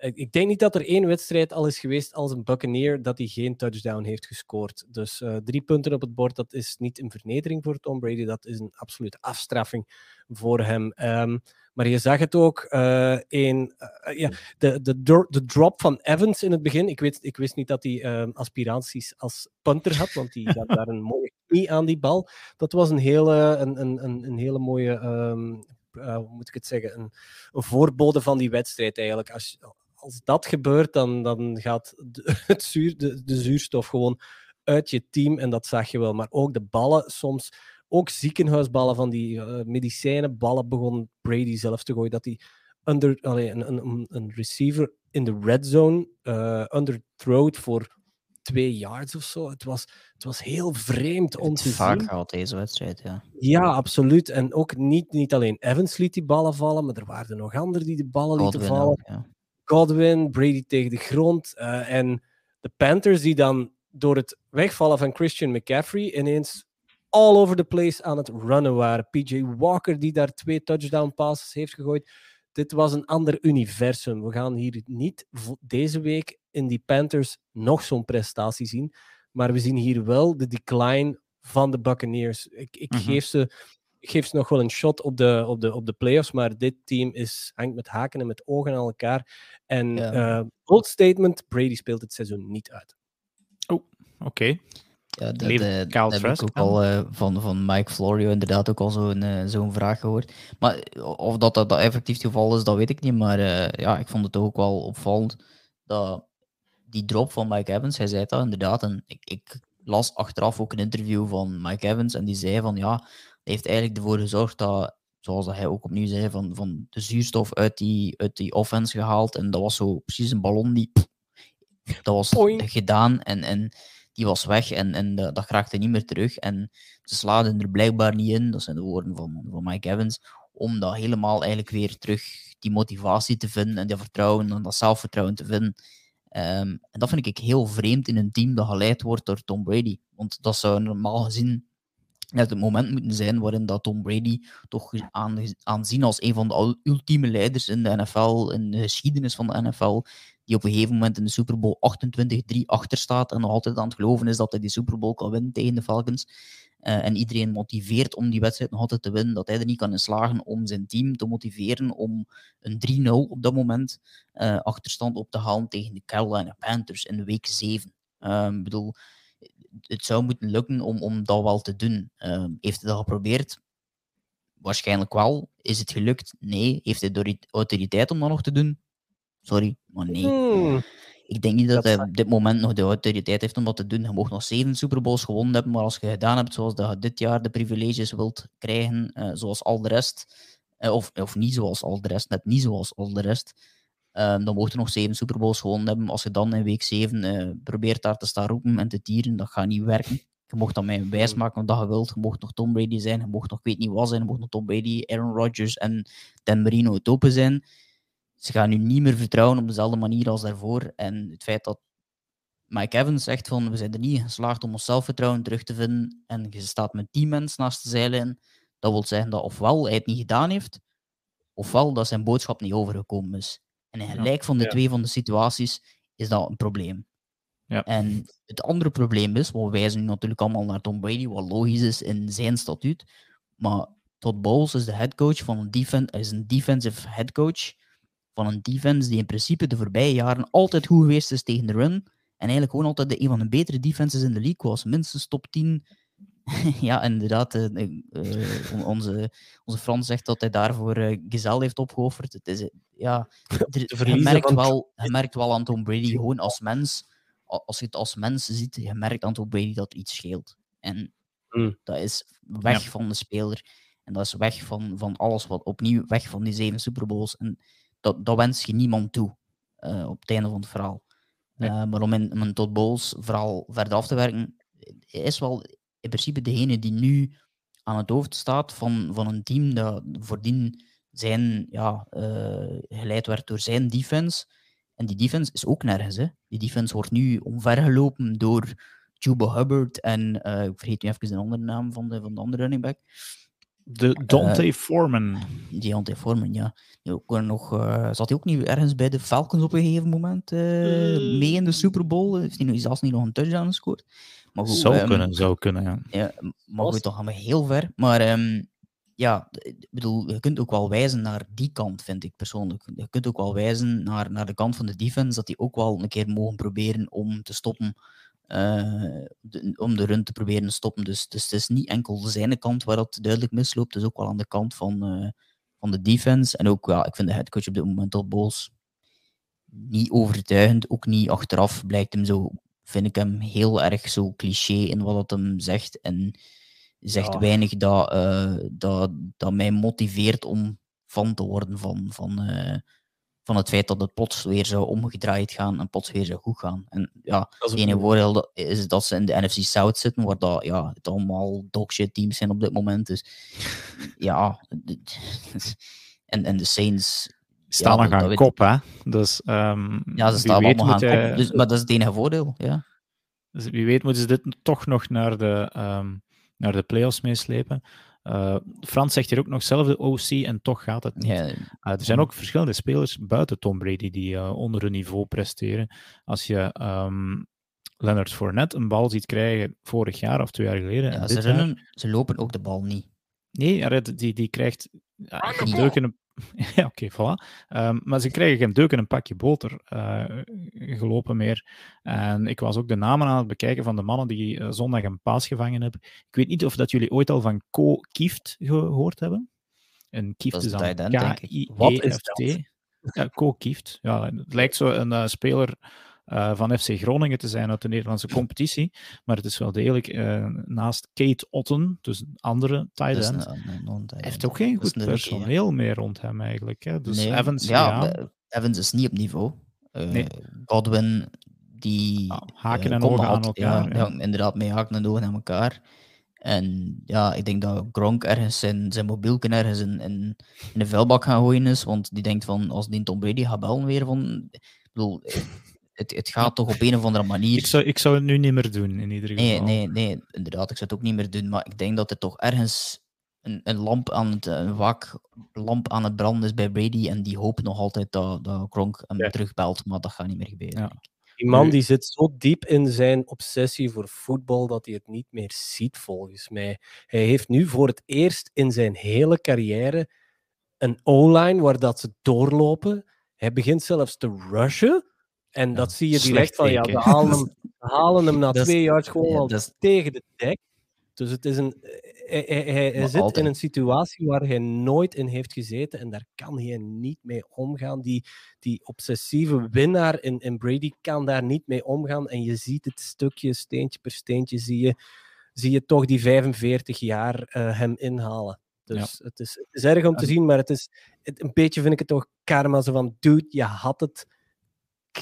ik denk niet dat er één wedstrijd al is geweest als een Buccaneer dat hij geen touchdown heeft gescoord. Dus uh, drie punten op het bord, dat is niet een vernedering voor Tom Brady, dat is een absolute afstraffing voor hem. Um, maar je zag het ook uh, in uh, ja, de, de, de drop van Evans in het begin. Ik, weet, ik wist niet dat hij uh, aspiraties als punter had, want hij had daar een mooie knie aan die bal. Dat was een hele, een, een, een, hele mooie, um, hoe moet ik het zeggen, een, een voorbode van die wedstrijd eigenlijk. Als, als dat gebeurt, dan, dan gaat de, het zuur, de, de zuurstof gewoon uit je team en dat zag je wel. Maar ook de ballen soms ook ziekenhuisballen van die uh, medicijnenballen begon Brady zelf te gooien. Dat hij under, allee, een, een, een receiver in de red zone uh, voor twee yards of zo. Het was, het was heel vreemd om te vaak zien. gehad deze wedstrijd, ja. Ja, absoluut. En ook niet, niet alleen Evans liet die ballen vallen, maar er waren nog anderen die de ballen lieten vallen. ja. Godwin, Brady tegen de grond. Uh, en de Panthers die dan door het wegvallen van Christian McCaffrey ineens all over the place aan het runnen waren. PJ Walker die daar twee touchdown passes heeft gegooid. Dit was een ander universum. We gaan hier niet deze week in die Panthers nog zo'n prestatie zien. Maar we zien hier wel de decline van de Buccaneers. Ik, ik mhm. geef, ze, geef ze nog wel een shot op de, op, de, op de playoffs, maar dit team is, hangt met haken en met ogen aan elkaar. En ja. uh, statement, Brady speelt het seizoen niet uit. Oh, oké. Ja, dat, heb ik ook al uh, van, van Mike Florio inderdaad ook al zo'n uh, zo'n vraag gehoord. Maar of dat, dat, dat effectief het geval is, dat weet ik niet. Maar uh, ja, ik vond het ook wel opvallend dat die drop van Mike Evans, hij zei dat inderdaad. En ik, ik las achteraf ook een interview van Mike Evans en die zei van ja, heeft eigenlijk ervoor gezorgd dat, zoals hij ook opnieuw zei, van, van de zuurstof uit die, uit die offense gehaald. En dat was zo precies een ballon die. dat was gedaan en, en die was weg en, en dat, dat raakte niet meer terug. En ze slaagden er blijkbaar niet in, dat zijn de woorden van, van Mike Evans, om dat helemaal eigenlijk weer terug die motivatie te vinden en dat vertrouwen en dat zelfvertrouwen te vinden. Ehm, en dat vind ik heel vreemd in een team dat geleid wordt door Tom Brady. Want dat zou normaal gezien het moment moeten zijn waarin dat Tom Brady toch aanzien als een van de ultieme leiders in de NFL, in de geschiedenis van de NFL, die op een gegeven moment in de Super Bowl 28-3 achter staat en nog altijd aan het geloven is dat hij die Super Bowl kan winnen tegen de Falcons. Uh, en iedereen motiveert om die wedstrijd nog altijd te winnen, dat hij er niet kan in slagen om zijn team te motiveren om een 3-0 op dat moment uh, achterstand op te halen tegen de Carolina Panthers in week 7. Uh, ik bedoel, het zou moeten lukken om, om dat wel te doen. Ehm, heeft hij dat geprobeerd? Waarschijnlijk wel. Is het gelukt? Nee. Heeft hij de autoriteit om dat nog te doen? Sorry, maar nee. Hmm. Ik denk niet dat, hij op dit moment nog de autoriteit heeft om dat te doen. Je mocht nog zeven Super Bowls gewonnen hebben, maar als je gedaan hebt zoals dat je dit jaar de privileges wilt krijgen, uh, zoals al de rest, uh, of, of niet zoals al de rest, net niet zoals al de rest, uh, dan mocht je nog zeven Super Bowls gewonnen hebben. Als je dan in week zeven uh, probeert daar te staan roepen en te tieren, dat gaat niet werken. Je mocht dan mij wijs maken wat je wilt. Je mocht nog Tom Brady zijn, je mocht nog weet niet wat zijn, je mocht nog Tom Brady, Aaron Rodgers en Dan Marino het open zijn ze gaan nu niet meer vertrouwen op dezelfde manier als daarvoor. En het feit dat Mike Evans zegt van we zijn er niet geslaagd om ons zelfvertrouwen terug te vinden en je staat met tien mensen naast de zijlijn, dat wil zeggen dat ofwel hij het niet gedaan heeft, ofwel dat zijn boodschap niet overgekomen is. En in gelijk van de twee van de situaties is dat een probleem. Ja. En het andere probleem is, we wijzen nu natuurlijk allemaal naar Tom Brady, wat logisch is in zijn statuut, maar Todd Bowles is de headcoach van een, defen is een defensive headcoach van een defense die in principe de voorbije jaren altijd goed geweest is tegen de run. En eigenlijk gewoon altijd de, een van de betere defenses in de league was. Minstens top 10. ja, inderdaad. Uh, uh, onze, onze Frans zegt dat hij daarvoor uh, Gezel heeft opgeofferd. Het is, ja, je, merkt wel, je merkt wel aan Tom Brady gewoon als mens. Als je het als mens ziet, je merkt aan Tom Brady dat iets scheelt. En mm. dat is weg van de speler. En dat is weg van, van alles wat opnieuw weg van die zeven Super Bowls. En dat, dat wens je niemand toe uh, op het einde van het verhaal. Uh, maar om in, om tot Bowles vooral verder af te werken, is wel in principe degene die nu aan het hoofd staat van, van een team dat voordien zijn, ja, uh, geleid werd door zijn defense. En die defense is ook nergens. Hè. Die defense wordt nu omvergelopen door Juba Hubbard en ik vergeet nu even de andere naam van de, van de andere running back. De Dante uh, Foreman. Dante Foreman, ja. Ook nog, uh, zat hij ook niet ergens bij de Falcons op een gegeven moment uh, mee in de Super Bowl? Heeft hij nu zelfs niet nog een touchdown gescoord? Maar goed, zou um, kunnen, zou kunnen, ja. ja maar goed, toch gaan we heel ver. Maar um, ja, ik bedoel, je kunt ook wel wijzen naar die kant, vind ik persoonlijk. Je kunt ook wel wijzen naar, naar de kant van de defense, dat die ook wel een keer mogen proberen om te stoppen uh, de, om de run te proberen te stoppen. Dus, dus het is niet enkel zijn kant waar dat duidelijk misloopt, het is ook wel aan de kant van, uh, van de defense. En ook, ja, ik vind de headcoach op dit moment op Bols niet overtuigend, ook niet achteraf blijkt hem zo, vind ik hem heel erg zo cliché in wat het hem zegt. En zegt weinig dat, uh, dat, dat mij motiveert om van te worden van, van, van het feit dat het plots weer zou omgedraaid gaan en plots weer zou goed gaan. En ja, het ene voordeel is dat ze in de NFC South zitten, waar dat, ja, het allemaal dogshit teams zijn op dit moment. Dus ja, en, en de Saints, staan nog aan kop, hè. Dus, um, ja, ze staan allemaal aan kop, dus, maar dat is het enige voordeel, ja. Dus wie weet moeten ze dit toch nog naar de, um, naar de playoffs meeslepen. Uh, Frans zegt hier ook nog zelf de OC en toch gaat het niet. Ja, uh, er zijn ook verschillende spelers buiten Tom Brady die uh, onder hun niveau presteren. Als je um, Leonard Fournette een bal ziet krijgen vorig jaar of twee jaar geleden. Ja, ze, jaar... ze lopen ook de bal niet. Nee, die, die krijgt een deuk in een... Ja, oké, okay, voilà. Um, maar ze krijgen geen deuk in een pakje boter uh, gelopen meer. En ik was ook de namen aan het bekijken van de mannen die uh, zondag een paas gevangen hebben. Ik weet niet of dat jullie ooit al van Co Kieft gehoord hebben. En Kieft is, is dan K-I-E-F-T. Ja, Co Kieft. Ja, het lijkt zo een uh, speler uh, van FC Groningen te zijn uit de Nederlandse competitie. Maar het is wel degelijk uh, naast Kate Otten, dus een andere tight end, heeft ook geen goed personeel meer rond hem eigenlijk. Hè. Dus nee, Evans, ja, ja, Evans is niet op niveau. Uh, nee. Godwin, die ah, haken en ogen aan elkaar. Ja, inderdaad, mee haken en ogen aan elkaar. En ja, ik denk dat Gronk ergens zijn, zijn mobielje ergens in, in, in de vuilbak gaan gooien is. Want die denkt van, als die Tom Brady gaat bellen weer van... Ik bedoel, het, het gaat toch op een of andere manier. Ik zou, ik zou het nu niet meer doen, in ieder geval. Nee, nee, nee, inderdaad, ik zou het ook niet meer doen. Maar ik denk dat er toch ergens een, een lamp aan het, een waak lamp aan het branden is bij Brady. En die hoopt nog altijd dat, dat Gronk hem ja. terugbelt, maar dat gaat niet meer gebeuren. Ja. Die man die zit zo diep in zijn obsessie voor voetbal dat hij het niet meer ziet, volgens mij. Hij heeft nu voor het eerst in zijn hele carrière een O-line waar dat ze doorlopen. Hij begint zelfs te rushen. En dat zie je direct van, ja, we halen hem, halen hem na twee jaar gewoon al tegen de dek. Dus het is een, hij, hij, hij zit in een situatie waar hij nooit in heeft gezeten en daar kan hij niet mee omgaan. Die, die obsessieve winnaar in, in Brady kan daar niet mee omgaan. En je ziet het stukje, steentje per steentje, zie je, zie je toch die 45 jaar uh, hem inhalen. Dus ja. het, is, het is erg om te zien, maar het is het, een beetje, vind ik het toch, karma. Zo van, dude, je had het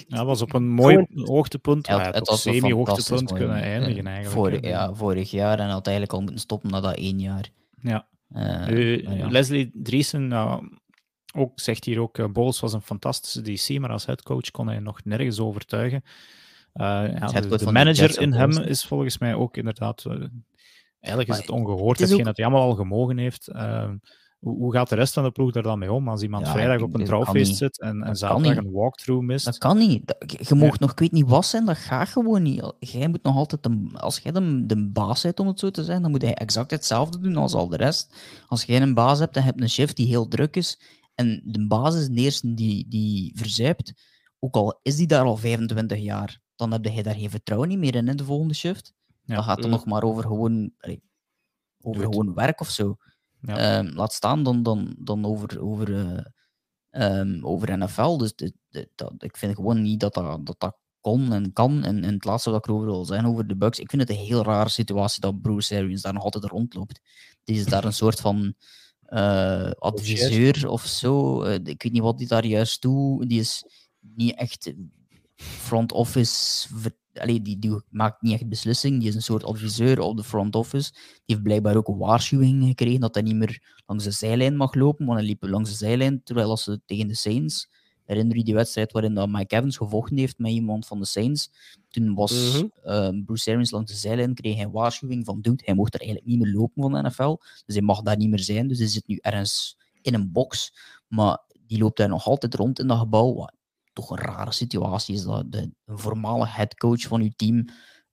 ja, was op een mooi hoogtepunt, ja, het, het semi-hoogtepunt kunnen eindigen eigenlijk. Vorig, ja, vorig jaar en had eigenlijk al moeten stoppen na dat één jaar. Ja. Uh, ja. Leslie Driesen nou, ook, zegt hier ook, uh, Bols was een fantastische DC, maar als headcoach kon hij nog nergens overtuigen. Uh, ja, de, de manager in hem is volgens mij ook inderdaad... eigenlijk is het ongehoord, hetgeen dat hij allemaal al gemogen heeft. Hoe, gaat de rest van de ploeg daar dan mee om? Als iemand vrijdag op een trouwfeest zit en, en zaterdag een walkthrough mist? Dat kan niet. Je mag nog, ik weet niet wat zijn, dat gaat gewoon niet. Jij moet nog altijd, de, als jij de, de baas bent, om het zo te zijn, dan moet hij exact hetzelfde doen als al de rest. Als jij een baas hebt en je hebt een chef die heel druk is, en de baas is de eerste die, die verzuipt, ook al is die daar al 25 jaar, dan heb je daar geen vertrouwen niet meer in, in de volgende shift. Ja. Dan gaat het mm. nog maar over gewoon, over gewoon werk of zo. Ja. Um, laat staan dan, dan, dan over, over, uh, um, over NFL. Dus dit, dit, dat, ik vind gewoon niet dat dat, dat, dat kon en kan. En, en het laatste wat ik erover wil zijn over de Bucks. Ik vind het een heel rare situatie dat Bruce Arians daar nog altijd rondloopt. Die is daar een soort van uh, adviseur of zo. Uh, ik weet niet wat die daar juist doet. Die is niet echt front office allee, die, die maakt niet echt beslissing. Die is een soort adviseur op de front office. Die heeft blijkbaar ook een waarschuwing gekregen dat hij niet meer langs de zijlijn mag lopen. Want hij liep langs de zijlijn terwijl als ze tegen de Saints. Herinner je die wedstrijd waarin dat Mike Evans gevochten heeft met iemand van de Saints? Toen was mm -hmm. uh, Bruce Arians langs de zijlijn, kreeg hij een waarschuwing van dude, hij mocht er eigenlijk niet meer lopen van de NFL. Dus hij mag daar niet meer zijn. Dus hij zit nu ergens in een box. Maar die loopt daar nog altijd rond in dat gebouw toch een rare situatie is dat de, voormalige headcoach van uw team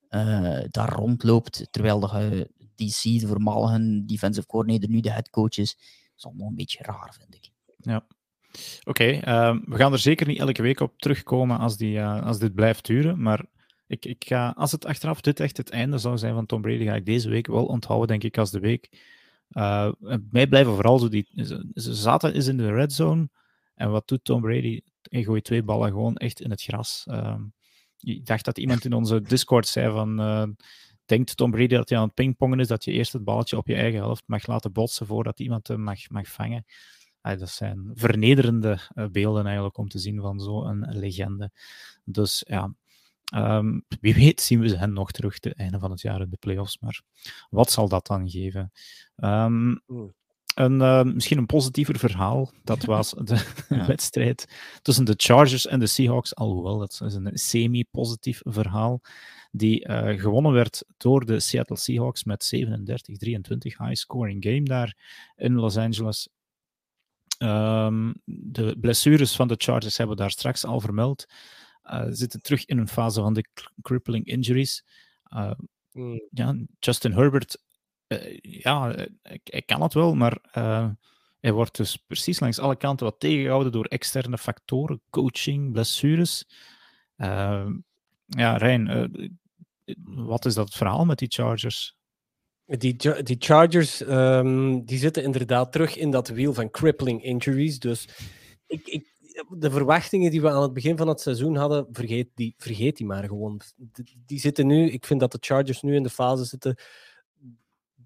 uh, daar rondloopt, terwijl de DC, de voormalige defensive coordinator, nu de headcoach is. Dat is allemaal een beetje raar, vind ik. Ja. Oké, ehm, we gaan er zeker niet elke week op terugkomen als, die, uh, als dit blijft duren, maar ik, ik ga, als het achteraf dit echt het einde zou zijn van Tom Brady, ga ik deze week wel onthouden, denk ik, als de week. Uh, mij blijven vooral zo die... Zaten is in de red zone, en wat doet Tom Brady? Hij gooit twee ballen gewoon echt in het gras. Uh, ik dacht dat iemand in onze Discord zei van... Uh, denkt Tom Brady dat hij aan het pingpongen is, dat je eerst het balletje op je eigen helft mag laten botsen voordat iemand hem mag, mag vangen. Dat zijn vernederende uh, beelden eigenlijk om te zien van zo'n legende. Dus ja, um, wie weet zien we ze hen nog terug het einde van het jaar in de playoffs. Maar wat zal dat dan geven? Um, een, uh, misschien een positiever verhaal. Dat was de ja. wedstrijd tussen de Chargers en de Seahawks. Alhoewel, dat is een semi-positief verhaal. Die uh, gewonnen werd door de Seattle Seahawks met 37-23. High-scoring game daar in Los Angeles. Um, de blessures van de Chargers hebben we daar straks al vermeld. Uh, zitten terug in een fase van de crippling injuries. Mm. Ja, Justin Herbert uh, ja, ik, kan het wel, maar uh, hij wordt dus precies langs alle kanten wat tegengehouden door externe factoren, coaching, blessures. Uh, ja, Rijn, wat is dat verhaal met die Chargers? Die, die Chargers um, die zitten inderdaad terug in dat wiel van crippling injuries. Dus ik, ik, de verwachtingen die we aan het begin van het seizoen hadden, vergeet die, vergeet die maar gewoon. Die zitten nu, ik vind dat de Chargers nu in de fase zitten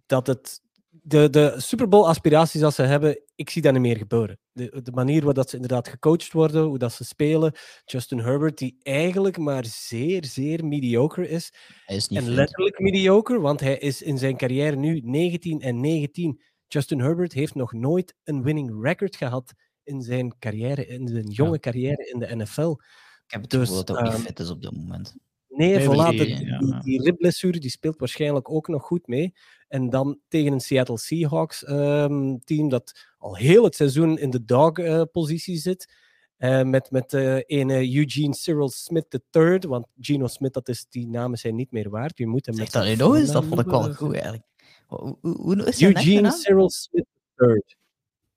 dat het. De, de Super Bowl aspiraties als ze hebben, ik zie dat niet meer gebeuren. De, de manier waarop dat ze inderdaad gecoacht worden, hoe dat ze spelen. Justin Herbert, die eigenlijk maar zeer, zeer mediocre is. Hij is niet en letterlijk mediocre, want hij is in zijn carrière nu 19 en 19. Justin Herbert heeft nog nooit een winning record gehad in zijn carrière, in zijn jonge carrière in de NFL. Ik heb het dus, gevoel dat hij niet ehm, fit is op dit moment. Nee, nee voilà, die, die, ribblessure die speelt waarschijnlijk ook nog goed mee. En dan tegen een Seattle Seahawks um, team dat al heel het seizoen in de dog-positie uh, zit. Uh, met met uh, ene Eugene Cyril Smith III. Want Geno Smith, dat is, die namen zijn niet meer waard. Je moet hem zeg dat nog eens, dat vond ik wel goed eigenlijk. Hoe, hoe is Eugene Cyril Smith III.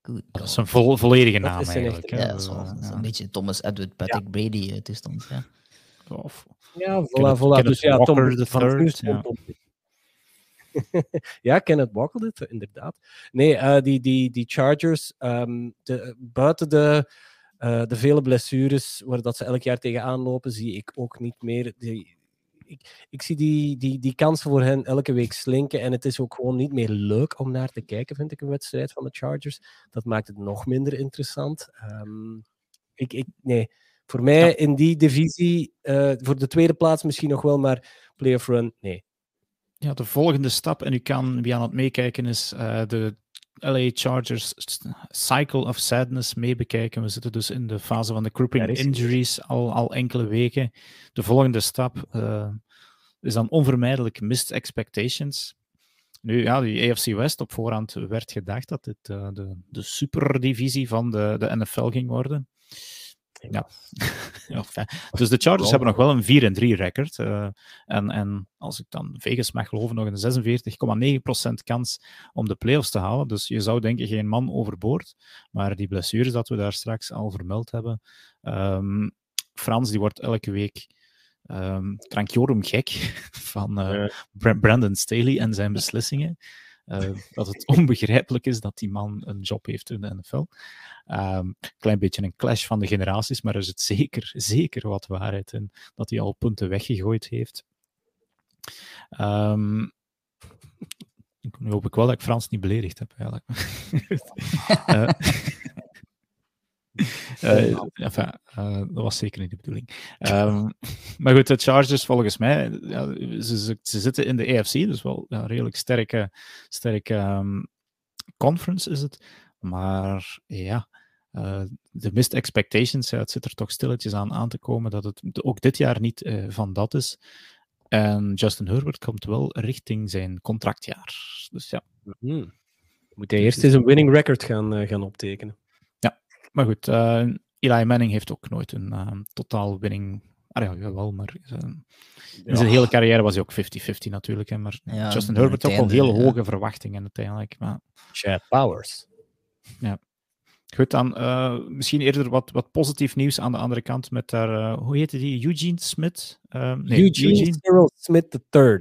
Goed. Dat is een vo volledige naam eigenlijk. Ja, dat is, wel, dat is een beetje Thomas Edward Patrick ja. Brady toestand. Ja. Of, ja, voilà, voilà. Dus ja, Tom de third, ja. ja, Kenneth Walker, dit, inderdaad. Nee, uh, die, die, die Chargers, um, de, buiten de, uh, de vele blessures waar dat ze elk jaar tegenaan lopen, zie ik ook niet meer. Die, ik, ik zie die, die, die kansen voor hen elke week slinken. En het is ook gewoon niet meer leuk om naar te kijken, vind ik, een wedstrijd van de Chargers. Dat maakt het nog minder interessant. Um, ik, ik, nee, voor mij in die divisie, uh, voor de tweede plaats misschien nog wel, maar playoff run, nee. Ja, de volgende stap, en u kan wie aan het meekijken is, uh, de LA Chargers Cycle of Sadness meebekijken. We zitten dus in de fase van de crippling injuries al, al enkele weken. De volgende stap uh, is dan onvermijdelijk missed expectations. Nu, ja, die AFC West op voorhand werd gedacht dat dit uh, de, de superdivisie van de, de NFL ging worden. Ja. dus de Chargers hebben nog wel een 4 3 record. Uh, en, en als ik dan Vegas mag geloven, nog een 46,9% kans om de playoffs te halen. Dus je zou denken geen man overboord. Maar die blessures dat we daar straks al vermeld hebben. Um, Frans die wordt elke week um, krankjorum gek van uh, Brandon Staley en zijn beslissingen. Uh, dat het onbegrijpelijk is dat die man een job heeft in de NFL. Um, klein beetje een clash van de generaties, maar er zit zeker, zeker wat waarheid in dat hij al punten weggegooid heeft. Um, nu hoop ik wel dat ik Frans niet beledigd heb, eigenlijk. uh, Uh, enfin, uh, dat was zeker niet de bedoeling. Um, maar goed, de Chargers volgens mij, ja, ze, ze, ze, zitten in de AFC, dus wel ja, redelijk sterke, sterke um, conference is het. Maar ja, uh, de missed expectations, ja, het zit er toch stilletjes aan aan te komen dat het ook dit jaar niet van dat is. En Justin Herbert komt wel richting zijn contractjaar. Dus ja. Mm. Moet hij eerst eens een winning record gaan, gaan optekenen. Maar goed, uh, Eli Manning heeft ook nooit een uh, totaal winning. Ah ja, jawel, maar uh, in zijn hele carrière was hij ook 50-50 natuurlijk. Hè, maar ja, Justin Herbert ook wel heel ja. hoge verwachtingen uiteindelijk. Maar... Chad Powers. Ja. Goed, dan misschien eerder wat, wat positief nieuws aan de andere kant met daar, hoe heette die? Eugene Smith? nee, Eugene, Eugene. Cyril Smith III.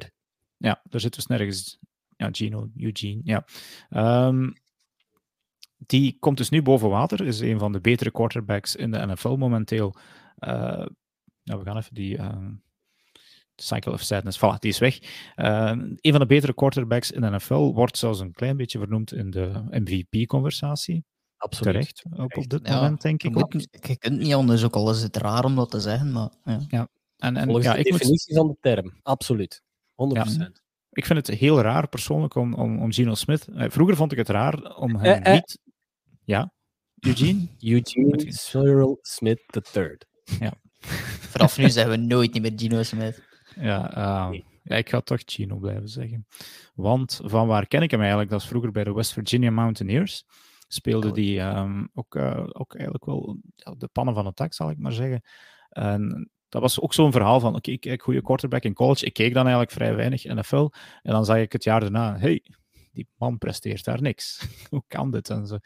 Ja, daar zit dus nergens. Ja, Gino, Eugene, ja. Um, die komt dus nu boven water. Is een van de betere quarterbacks in de NFL momenteel. Uh, nou, we gaan even die. Uh, Cycle of Sadness, voilà, die is weg. Uh, een van de betere quarterbacks in de NFL wordt zelfs een klein beetje vernoemd in de MVP-conversatie. Absoluut. Terecht, op, op dit ja, moment, denk ik. Moet, je kunt niet anders, ook al is het raar om dat te zeggen, maar... Ja. ja. En, en, Volgens ja, de definitie moet... van de term, absoluut. 100%. Ja. ik vind het heel raar persoonlijk om, om, om Geno Smith. Eh, vroeger vond ik het raar om hem niet. Ja, Eugene? Eugene Cyril Smith III. Ja. Vanaf nu zeggen we nooit niet meer Gino Smith. Ja, uh, ja, ik ga toch Gino blijven zeggen. Want van waar ken ik hem eigenlijk? Dat is vroeger bij de West Virginia Mountaineers. Speelde die um, ook, uh, ook eigenlijk wel de pannen van het tak, zal ik maar zeggen. En dat was ook zo'n verhaal van, oké, okay, ik goede quarterback in college. Ik keek dan eigenlijk vrij weinig NFL. En dan zag ik het jaar daarna, hey, die man presteert daar niks. Hoe kan dit? En zo.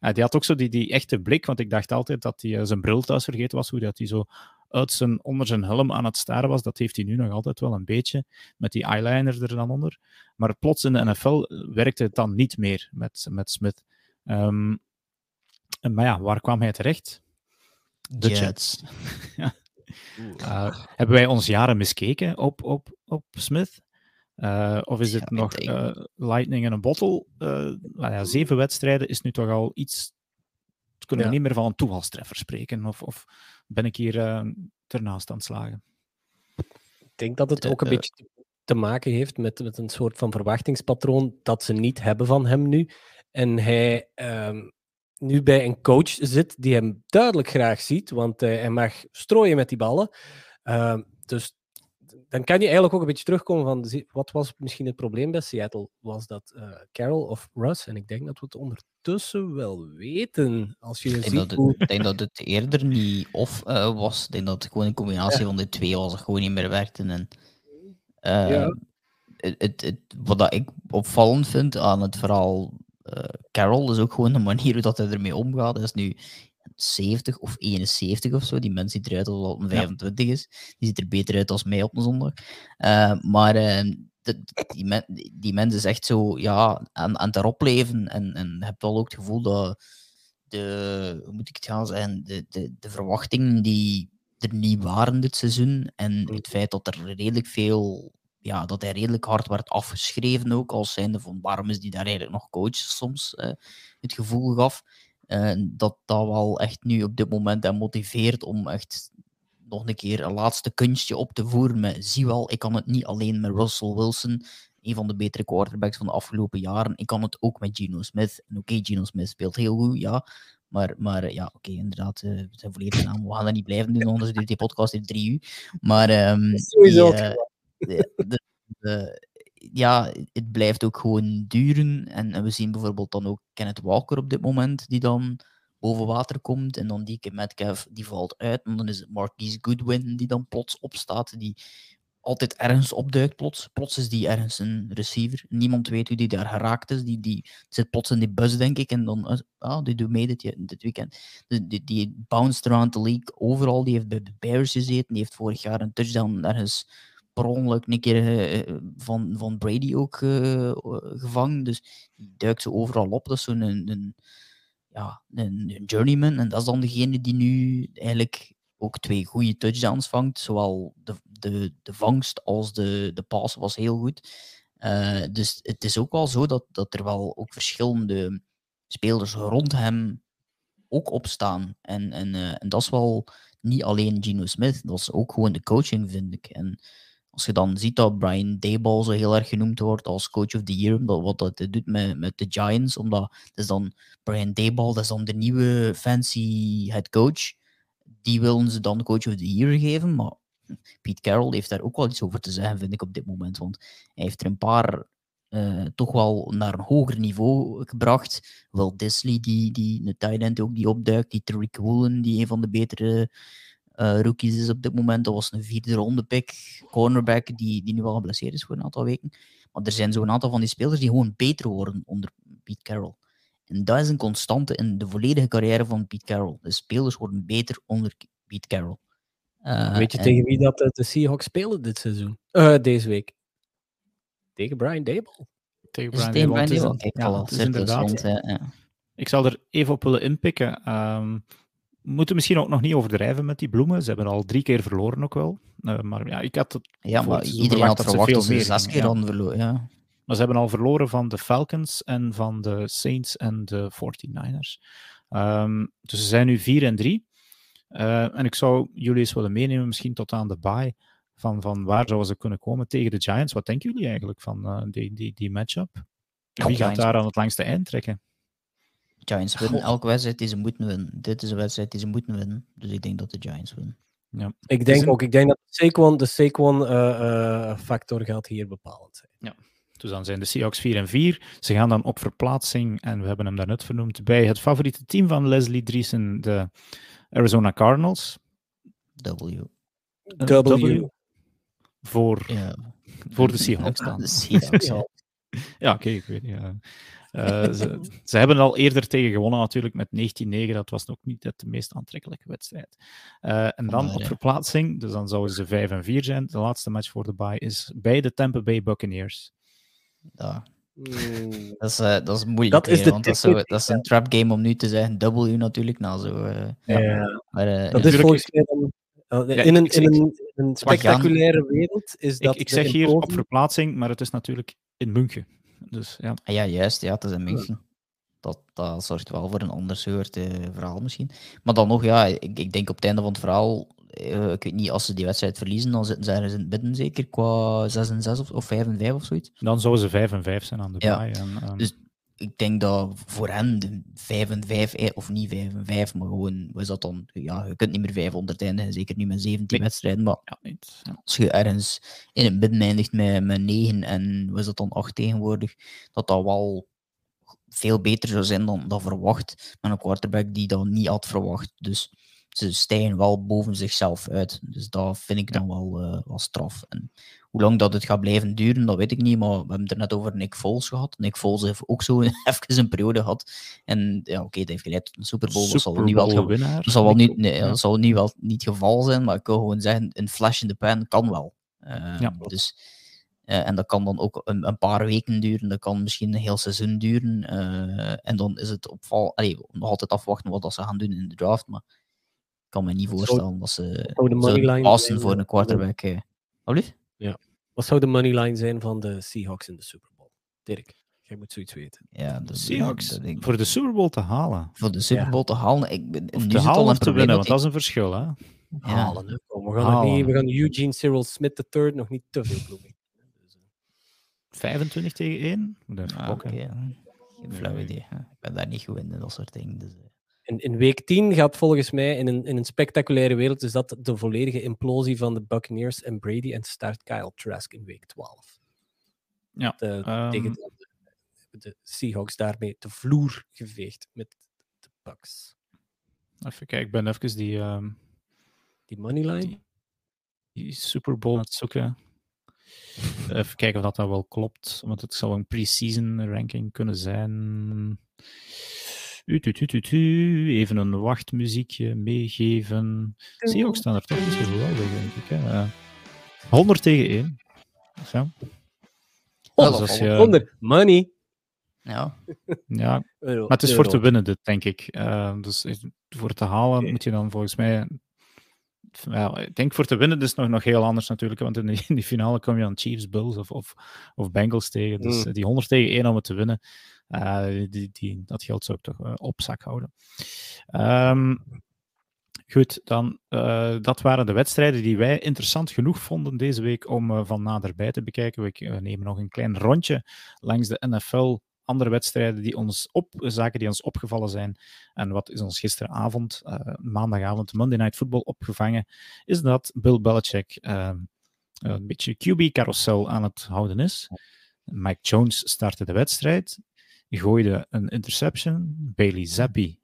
Ja, die had ook zo die, die echte blik, want ik dacht altijd dat hij uh, zijn bril thuis vergeten was, hoe dat hij zo uit zijn, onder zijn helm aan het staren was. Dat heeft hij nu nog altijd wel een beetje, met die eyeliner er dan onder. Maar plots in de NFL werkte het dan niet meer met, met Smith. Um, maar ja, waar kwam hij terecht? De Jets. ja. Uh, hebben wij ons jaren miskeken op, op, op Smith? Uh, of is het nog uh, lightning in een bottle? nou ja, zeven wedstrijden is nu toch al iets. Kunnen we niet meer van een toevalstreffer spreken? Of, of ben ik hier ernaast aan het slagen? Ik denk dat het ook een beetje te maken heeft met, met een soort van verwachtingspatroon dat ze niet hebben van hem nu. En hij um, nu bij een coach zit die hem duidelijk graag ziet, want hij mag strooien met die ballen. Uh, dus dan kan je eigenlijk ook een beetje terugkomen van wat was misschien het probleem bij Seattle? Was dat uh, Carroll of Russ? En ik denk dat we het ondertussen wel weten. Als je ik, denk ziet dat het, hoe... ik denk dat het eerder niet of uh, was. Ik denk dat het gewoon een combinatie ja. van de twee was. Dat gewoon niet meer werkte. En, uh, ja. het, het, het, wat ik opvallend vind aan het verhaal Carroll is ook gewoon de manier hoe dat hij ermee omgaat. Hij is nu 70 of 71 of zo. Die mens ziet eruit alsof hij 25 is. Die ziet er beter uit als mij op een zondag. Uh, maar uh, de, die, men, die mens is echt zo ja, aan, aan het erop leven. En, en je hebt wel ook het gevoel dat de, hoe moet ik het gaan zeggen, de, de, de verwachtingen die er niet waren dit seizoen en het feit dat er redelijk veel ja, dat hij redelijk hard werd afgeschreven ook, als zijnde van waarom is die daar eigenlijk nog coach soms uh, het gevoel gaf. Dat dat wel echt nu op dit moment motiveert om echt nog een keer een laatste kunstje op te voeren met zie wel, ik kan het niet alleen met Russell Wilson, een van de betere quarterbacks van de afgelopen jaren, ik kan het ook met Geno Smith. En oké, okay, Geno Smith speelt heel goed, ja, maar, maar ja, oké, okay, inderdaad, uh, we zijn volledig naam. We gaan dat niet blijven doen, anders duurt die podcast in drie uur. Maar um. Die, uh, de, de, de, ja, het blijft ook gewoon duren. En, we zien bijvoorbeeld dan ook Kenneth Walker op dit moment, die dan boven water komt. En dan die Metcalf, die valt uit. En dan is het Marquise Goodwin die dan plots opstaat, die altijd ergens opduikt plots. Plots is die ergens een receiver. Niemand weet hoe die daar geraakt is. Die, die zit plots in die bus, denk ik. En dan, ah, die doet mee dit, dit weekend. Dus die, die bounced around the league overal. Die heeft bij de Bears gezeten. Die heeft vorig jaar een touchdown ergens per ongeluk een keer uh, van, van Brady ook uh, gevangen. Dus die duikt ze overal op. Dat is zo'n een, een, ja, een, journeyman. En dat is dan degene die nu eigenlijk ook twee goede touchdowns vangt. Zowel de, de, de vangst als de, de pass was heel goed. Dus het is ook wel zo dat, dat er wel ook verschillende spelers rond hem ook opstaan. En, en, en dat is wel niet alleen Geno Smith, dat is ook gewoon de coaching, vind ik. En als je dan ziet dat Brian Dayball zo heel erg genoemd wordt als coach of the year, wat dat doet met, met de Giants, omdat het is dan Brian Dayball, dat is dan de nieuwe fancy head coach. Die willen ze dan coach of the year geven, maar Pete Carroll heeft daar ook wel iets over te zeggen, vind ik op dit moment. Want hij heeft er een paar uh, toch wel naar een hoger niveau gebracht. Wel Disley, die, die een tight end ook die opduikt, die Tariq Woolen, die een van de betere uh, rookies is op dit moment. Dat was een vierde ronde pick, cornerback, die, die nu wel geblesseerd is voor een aantal weken. Maar er zijn zo'n aantal van die spelers die gewoon beter worden onder Pete Carroll. En dat is een constante in de volledige carrière van Pete Carroll. De spelers worden beter onder Pete Carroll. Uh, Weet je en... tegen wie dat de Seahawks spelen dit seizoen? Uh, deze week. Tegen Brian Dable. Tegen Brian Dable. Brian Dable? Kijk, ja, het is inderdaad. Rond, ja. Ik zal er even op willen inpikken. Um, moeten misschien ook nog niet overdrijven met die bloemen. Ze hebben al drie keer verloren ook wel. Uh, maar ja, ik had het Ja, maar iedereen had verwacht dat ze veel meer zes keer hadden verloren. Ja. Maar ze hebben al verloren van de Falcons en van de Saints en de 49ers. Um, ehm, dus ze zijn nu 4 en 3. Uh, en ik zou jullie eens willen meenemen, misschien tot aan de bye. van, van waar zouden ze kunnen komen tegen de Giants. Wat denken jullie eigenlijk van uh, die, die, die matchup? Wie gaat daar aan het langste eind trekken? Giants winnen elke wedstrijd die ze moeten winnen. Dit is een wedstrijd die ze moeten winnen. Dus ik denk dat de Giants winnen. Ja. Ik denk ook, ik denk dat de Saquon, de Saquon uh, uh, factor gaat hier bepalend zijn. Ja. Dus dan zijn de Seahawks 4 en 4. Ze gaan dan op verplaatsing, en we hebben hem daarnet vernoemd, bij het favoriete team van Leslie Driesen, de Arizona Cardinals. W. W. Voor, ja. voor de Seahawks dan. De Seahawks, ja. ja oké, ik weet niet. Uh, ze, ze, hebben al eerder tegen gewonnen natuurlijk met 19-9. Dat was nog niet de meest aantrekkelijke wedstrijd. Uh, en dan op verplaatsing, dus dan zouden ze 5 en 4 zijn. De laatste match voor de bye is bij de Tampa Bay Buccaneers. Ja. Dat, is, uh, dat is moeilijk. Dat is, de want dat is, zo, dat is een trap game om nu te zeggen. W natuurlijk. Nou, zo, ja. ja. Maar, dat is volgens mij dan in, een, in een, een spectaculaire wereld is dat. Ik, ik zeg hier op verplaatsing, maar het is natuurlijk in München. Dus, ja. Ah, ja, juist. Ja, het is in München. Dat, dat zorgt wel voor een ander soort uh, verhaal misschien. Maar dan nog, ja, ik, ik denk op het einde van het verhaal, uh, ik weet niet, als ze die wedstrijd verliezen, dan zitten ze ergens in het midden zeker, qua 6 en 6 of, of 5 en 5 of zoiets. Dan zouden ze 5 en 5 zijn aan de ja. En, um... Dus ik denk dat voor hen de 5 en 5, of niet 5 en 5, maar gewoon, wat is dat dan? Ja, je kunt niet meer 500 eindigen, zeker niet met 17 nee. wedstrijden. Maar ja, niet, als je ergens in het midden eindigt met, met 9 en wat is dat dan 8 tegenwoordig, dat dat wel veel beter zou zijn dan, dan verwacht. Met een quarterback die dat niet had verwacht. Dus ze stijgen wel boven zichzelf uit. Dus dat vind ik dan wel, uh, wel straf. En hoe lang dat het gaat blijven duren, dat weet ik niet. Maar we hebben het er net over Nick Foles gehad. Nick Foles heeft ook zo even een periode gehad. En ja, oké, dat heeft geleid tot een Super Bowl. dat zal niet wel, dat zal wel niet, nee, dat zal niet wel niet het geval zijn. Maar ik wil gewoon zeggen, een flash in de pan kan wel. Uh, ja. Dus, uh, en dat kan dan ook een, een, paar weken duren. Dat kan misschien een heel seizoen duren. Uh, en dan is het opval. Allee, nog altijd afwachten wat dat ze gaan doen in de draft. Maar ik kan me niet voorstellen dat ze, ze passen voor een quarterback. Uh, ja. Wat zou de moneyline zijn van de Seahawks in de Super Bowl? Dirk, jij moet zoiets weten. Ja, de Seahawks voor de Super Bowl te halen. Voor de Super Bowl te halen. Ik ben, of te halen of te winnen, want dat is een verschil. Hè? Halen, hè? Kom, we, gaan halen. Niet, we gaan Eugene Cyril Smith III nog niet te veel bloemen. 25 tegen 1? Ah, Oké. Okay. Geen flauw idee. Ik ben daar niet goed in, dat soort dingen. Dus, uh in, in week 10 gaat volgens mij in een, in een spectaculaire wereld is dat de volledige implosie van de Buccaneers en Brady en start Kyle Trask in week 12. Ja, de, um... Tegen de, de, Seahawks daarmee de vloer geveegd met de Bucks. Even kijken, ik ben even die... Um... Die moneyline? Die, die Super Bowl aan het zoeken. Even kijken of dat, dat wel klopt, want het zou een pre-season ranking kunnen zijn. Even een wachtmuziekje meegeven. Zie je ook staan er toch niet zo geweldig, denk ik. Hè? 100 tegen 1. Zo. Oh, dus je... 100. Money. Ja. ja. Maar het is voor te winnen, dit, denk ik. Uh, dus voor te halen okay. moet je dan volgens mij. Ja, ik denk voor te winnen is nog, nog heel anders natuurlijk. Want in die, in die finale kom je aan Chiefs, Bills of, of, of Bengals tegen. Dus mm. die 100 tegen 1 om het te winnen. Uh, die, die, dat geld zou ik toch uh, op zak houden. Um, goed, dan, uh, dat waren de wedstrijden die wij interessant genoeg vonden deze week om van naderbij te bekijken. We nemen nog een klein rondje langs de NFL andere wedstrijden die ons op, zaken die ons opgevallen zijn. En wat is ons gisteravond, uh, maandagavond, Monday Night Football opgevangen, is dat Bill Belichick uh, een beetje QB-carousel aan het houden is. Mike Jones startte de wedstrijd gooide een interception. Bailey Zappi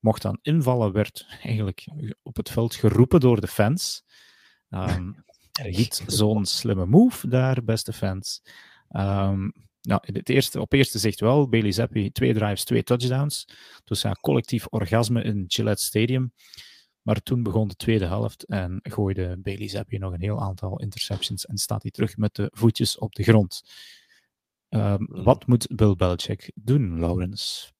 mocht dan invallen, werd eigenlijk op het veld geroepen door de fans. Um, niet zo'n slimme move daar, beste fans. Um, nou, het eerste, op eerste zicht wel, Bailey Zappi, twee drives, twee touchdowns. Dus ja, collectief orgasme in Gillette Stadium. Maar toen begon de tweede helft en gooide Bailey Zappi nog een heel aantal interceptions en staat hij terug met de voetjes op de grond. Um, wat moet Bill Belichick doen, Laurens?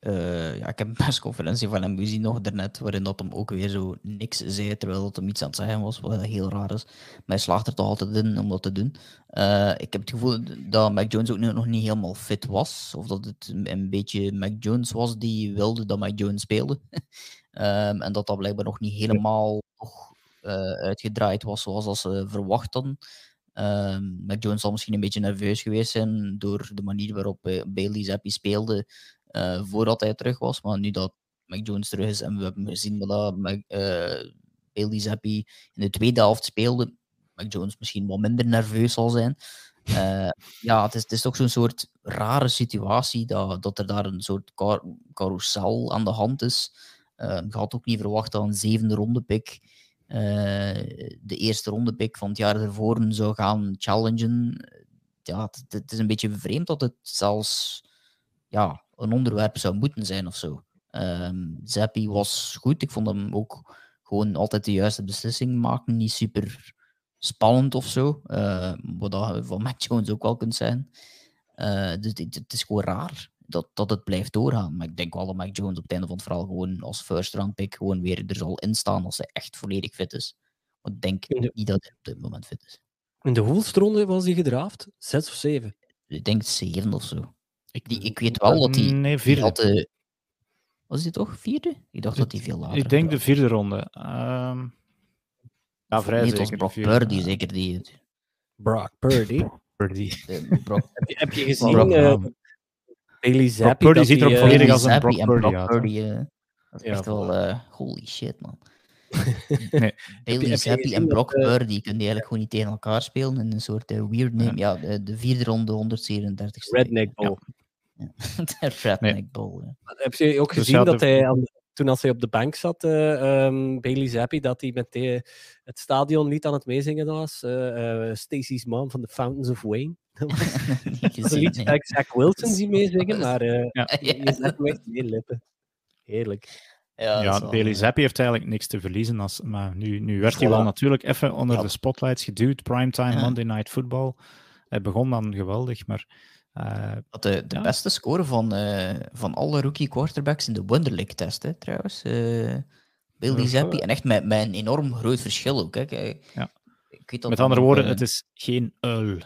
Uh, ja, ik heb een persconferentie van hem gezien nog daarnet, waarin dat hem ook weer zo niks zei, terwijl dat hem iets aan het zeggen was, wat heel raar is. Maar hij slaagt er toch altijd in om dat te doen. Uh, ik heb het gevoel dat Mac Jones ook nog niet helemaal fit was, of dat het een beetje Mac Jones was die wilde dat Mac Jones speelde. um, en dat dat blijkbaar nog niet helemaal uitgedraaid was zoals als ze verwacht hadden. Um, Mac Jones zal misschien een beetje nerveus geweest zijn door de manier waarop Bailey Zappi speelde voordat hij terug was. Maar nu dat Mac Jones terug is en we hebben gezien dat Mac, Bailey Zappi in de tweede helft speelde, Mac Jones misschien wat minder nerveus zal zijn. Uh, ja, het is, het is toch zo'n soort rare situatie dat, dat er daar een soort car carousel aan de hand is. Uh, je had ook niet verwacht dat een zevende ronde pick uh, de eerste ronde pick van het jaar ervoor zou gaan challengen. Ja, het, het, is een beetje vreemd dat het zelfs ja, een onderwerp zou moeten zijn of zo. Um, Zappi was goed. Ik vond hem ook gewoon altijd de juiste beslissing maken. Niet super spannend of zo. Uh, wat dat van Mac Jones ook wel kunt zijn. Uh, dus het, is gewoon raar dat, dat het blijft doorgaan. Maar ik denk wel dat Mac Jones op het einde van het verhaal gewoon als first round pick gewoon weer er zal instaan als hij echt volledig fit is. Want ik denk niet dat hij op dit moment fit is. In de hoeveelste ronde was hij gedraft? Zes of zeven? Ik denk zeven of zo. Ik, die, ik weet wel dat hij... Nee, vierde. Had, uh, was hij toch vierde? Ik dacht dat hij veel later... Ik denk de vierde ronde. Um... Ja, vrij nee, zeker. Brock Purdy, zeker die. Brock Purdy? Purdy. Brock, heb, je, heb je gezien Brock, uh, Bailey Zappi? Purdy ziet er ook volledig als een Brock Purdy, Brock Purdy uh, dat is ja, echt wel... Uh, holy shit, man. nee. Bailey Zappi en Brock Purdy kunnen die eigenlijk gewoon niet tegen elkaar spelen in een soort weird name. Ja, de, de vierde ronde 137 Redneck Bowl. Ja. de Redneck nee. Bowl, ja. Heb je ook gezien dat hij toen als hij op de bank zat, uh, um, Bailey Zappi, dat hij met de, het stadion niet aan het meezingen was. Uh, uh, Stacey's Mom van The Fountains of Wayne. dat lied nee. Zach Wilson die meezingen, maar uh, ja. je zet hem echt meer lippen. Heerlijk. Ja, ja Bailey Zappi heeft eigenlijk niks te verliezen. Als, maar nu, nu werd hij wel natuurlijk even onder ja. de spotlights geduwd. Primetime, ja. Monday Night Football. Hij begon dan geweldig, maar uh, de de beste score van, uh, van alle rookie quarterbacks in de Wonderlic test, hè, trouwens. Uh, Billy Zappi. En echt met, met een enorm groot verschil ook. Hè. Ja. Ik weet dat met andere woorden, het is geen uil.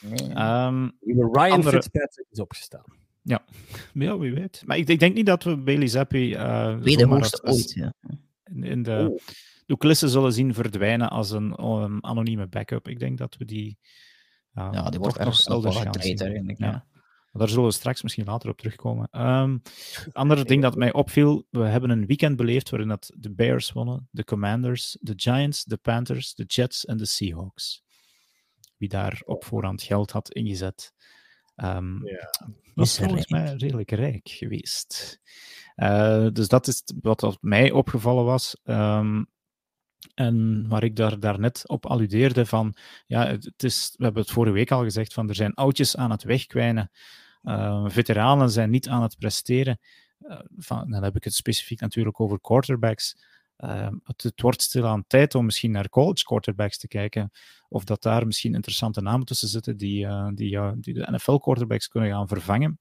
Nee. Um, Ryan andere... Fitzpatrick is opgestaan. Ja. ja, wie weet. Maar ik, ik denk niet dat we Bailey Zappi... Uh, de hoogste ooit, ja. In, in de, oh. de coulissen zullen zien verdwijnen als een um, anonieme backup. Ik denk dat we die ja, ja die wordt erg snel eigenlijk. Ja. Daar zullen we straks misschien later op terugkomen. Um, ander ding dat mij opviel, we hebben een weekend beleefd waarin dat de Bears wonnen, de Commanders, de Giants, de Panthers, de Jets en de Seahawks. Wie daar op voorhand geld had ingezet. Um, ja. was volgens mij redelijk rijk geweest. Uh, dus dat is wat mij opgevallen was. Um, en waar ik daar, daarnet op alludeerde van, ja, het is, we hebben het vorige week al gezegd, van er zijn oudjes aan het wegkwijnen. Uh, veteranen zijn niet aan het presteren. Uh, van, dan heb ik het specifiek natuurlijk over quarterbacks. Uh, het, het, wordt stilaan tijd om misschien naar college quarterbacks te kijken. Of dat daar misschien interessante namen tussen zitten die, die, die de NFL quarterbacks kunnen gaan vervangen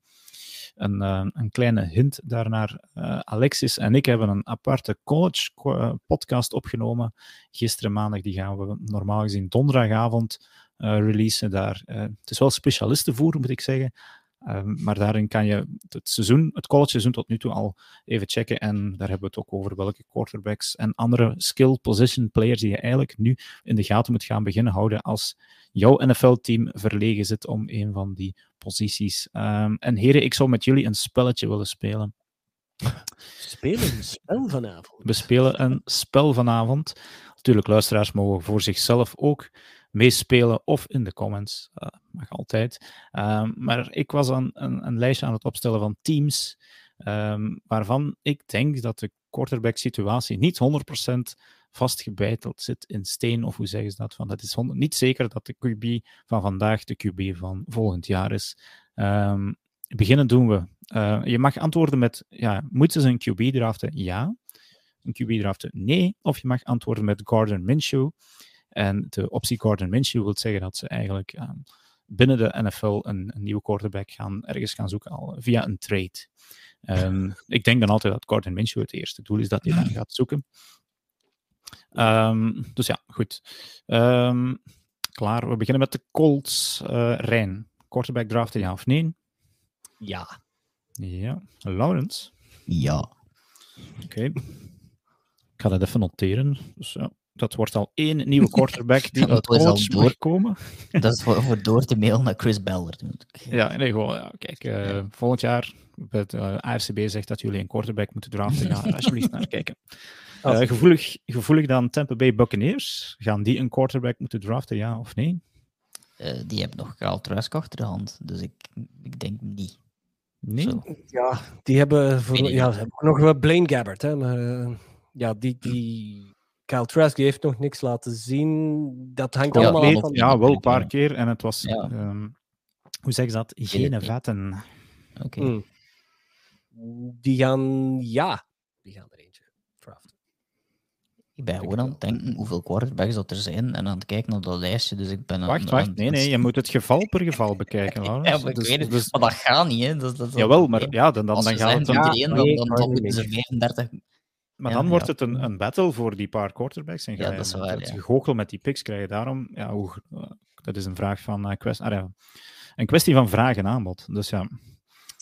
een, uh, een kleine hint daarnaar. Uh, Alexis en ik hebben een aparte college eh, podcast opgenomen. Gisteren maandag, die gaan we normaal gezien donderdagavond releasen daar. het is wel specialistenvoer, moet ik zeggen. Um, maar daarin kan je het seizoen, het college seizoen tot nu toe al even checken. En daar hebben we het ook over welke quarterbacks en andere skill position players die je eigenlijk nu in de gaten moet gaan beginnen houden als jouw NFL-team verlegen zit om een van die posities. Um, en heren, ik zou met jullie een spelletje willen spelen. Spelen een spel vanavond? We spelen een spel vanavond. Natuurlijk, luisteraars mogen voor zichzelf ook meespelen of in de comments. Uh, mag altijd. Um, maar ik was aan een, een, lijstje aan het opstellen van teams um, waarvan ik denk dat de quarterback-situatie niet 100% vastgebeiteld zit in steen, of hoe zeggen ze dat? Van, dat is niet zeker dat de QB van vandaag de QB van volgend jaar is. Um, beginnen doen we. Uh, je mag antwoorden met, ja, moeten ze een QB draften? Ja. Een QB draften? Nee. Of je mag antwoorden met Gordon Minshew. En de optie Gordon Minshew wil zeggen dat ze eigenlijk um, binnen de NFL een, een, nieuwe quarterback gaan, ergens gaan zoeken al, via een trade. Um, ik denk dan altijd dat Gordon Minshew het eerste doel is dat hij dan gaat zoeken. Um, dus ja, goed. klaar, we beginnen met de Colts. Uh, Rijn, quarterback draften ja of nee? Ja. Ja. Lawrence? Ja. Oké. Okay. Ik ga dat even noteren. Dus ja, dat wordt al één nieuwe quarterback die uit college komen. Dat is voor, voor door te mailen naar Chris Beller. Ja, nee, gewoon, ja, kijk, uh, volgend jaar, het uh, ARCB zegt dat jullie een quarterback moeten draften. Ja, alsjeblieft naar kijken. Uh, gevoelig, gevoelig dan Tampa Bay Buccaneers. Gaan die een quarterback moeten draften, ja of nee? die hebben nog Kyle Trask achter de hand, dus ik, ik denk niet. Nee? Zo. Ja, die hebben, voor, ja, hebben nog wel Blaine Gabbert, hè, maar ja, die, die Kyle Trask die heeft nog niks laten zien. Dat hangt ja, allemaal van... Ja, wel een paar keer. En het was, ja. um, hoe zeg je dat? Geen vetten. Oké. Okay. Mm. Die gaan, ja, die gaan er eentje draften. Ik ben gewoon aan het denken hoeveel quarterbacks dat er zijn en aan het kijken naar dat lijstje. Dus ik ben wacht, aan, wacht. nee, nee, je moet het geval per geval bekijken. ja, maar, ik dus, weet het, dus... maar dat gaat niet. Hè. Dat, dat, Jawel, maar ja, dan, dan, dan gaat het... Ja, dan, dan, dan, dan moeten ze 35 maar dan wordt het een, een battle voor die paar quarterbacks. En ga ja, dat is waar, het gegoochel met die picks krijgen. Daarom, ja, hoe, dat is een vraag van uh, kwestie, ah, ja, een kwestie van vraag en aanbod. Dus ja,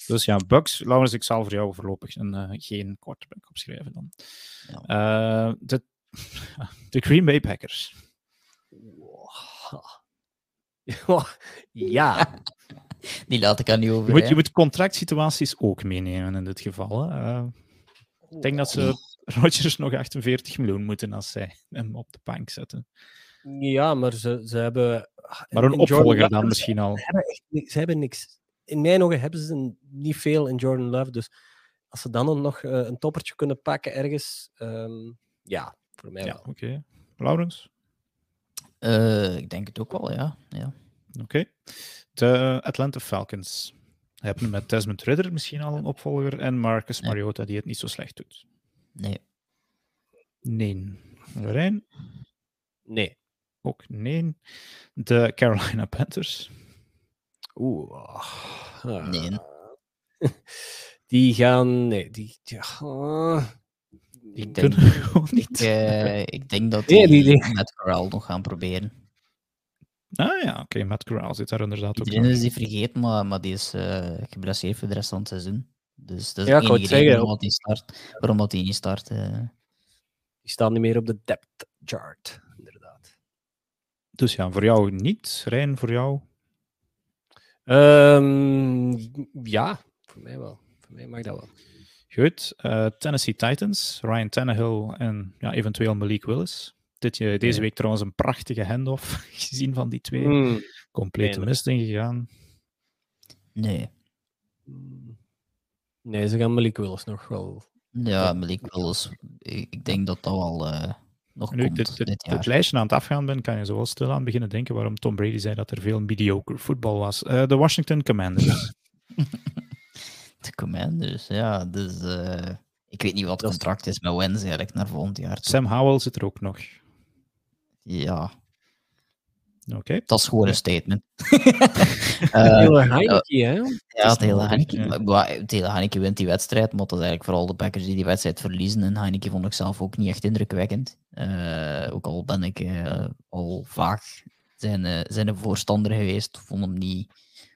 dus ja Bucks, Laurens, ik zal voor jou voorlopig een, uh, geen quarterback opschrijven dan. Uh, de, de Green Bay Packers. ja. Die laat ik aan niet over. Je moet, je moet contractsituaties ook meenemen in dit geval. Hè. ik denk dat ze Rodgers nog 48 miljoen moeten als zij hem op de bank zetten. Ja, maar ze, ze hebben... Maar een opvolger dan misschien al. Ze hebben, echt, ze hebben niks. In mijn ogen hebben ze niet veel in Jordan Love. Dus als ze dan nog uh, een toppertje kunnen pakken ergens, um, ja, voor mij ja, wel. Oké. Okay. Laurens? Uh, ik denk het ook wel, ja. ja. Oké. Okay. De Atlanta Falcons hebben met Desmond Ridder misschien al een opvolger en Marcus nee. Mariota die het niet zo slecht doet. Nee. Nee. Rijn? Nee. Ook nee. De Carolina Panthers? Oeh. Uh, nee. Die gaan... Nee, die... Uh, ik denk, niet. Ik, uh, ik denk dat die, nee, die, met Corral nog gaan proberen. Ah ja, oké, okay, Matt Corral zit daar inderdaad Iedereen ook. Iedereen is die vergeten, maar, maar die is uh, geblesseerd voor de rest van het seizoen. Dus dat is ja, de enige zeggen, waarom, hij start, waarom dat hij niet start. Uh... Die staan niet meer op de depth chart, inderdaad. Dus ja, voor jou niet. Rijn, voor jou? Um, ja, voor mij wel. Voor mij mag dat wel. Goed. Uh, Tennessee Titans, Ryan Tannehill en ja, eventueel Malik Willis. Dit, deze ja. week trouwens een prachtige handoff gezien van die twee. Mm. Complete nee, mist ingegaan. Nee. Nee, ze gaan Malik Willis nog wel. Ja, Malik Willis. Ik, denk dat dat wel uh, nog nu komt dit, dit, dit jaar. het lijstje aan het afgaan ben, kan je zo wel stil aan beginnen denken waarom Tom Brady zei dat er veel mediocre voetbal was. Uh, de Washington Commanders. de Commanders, ja. Dus uh, ik weet niet wat het contract is met Wens eigenlijk naar volgend jaar. Toe. Sam Howell zit er ook nog. Ja, Oké. Okay. Dat is gewoon een statement. uh, hele Heineke, hè? Ja, het hele Heineke. Ja. Het hele Heineke wint die wedstrijd, maar dat is eigenlijk vooral de Packers die die wedstrijd verliezen. En Heineke vond ik zelf ook niet echt indrukwekkend. Uh, ook al ben ik uh, al vaak zijn, zijn voorstander geweest, vond hem niet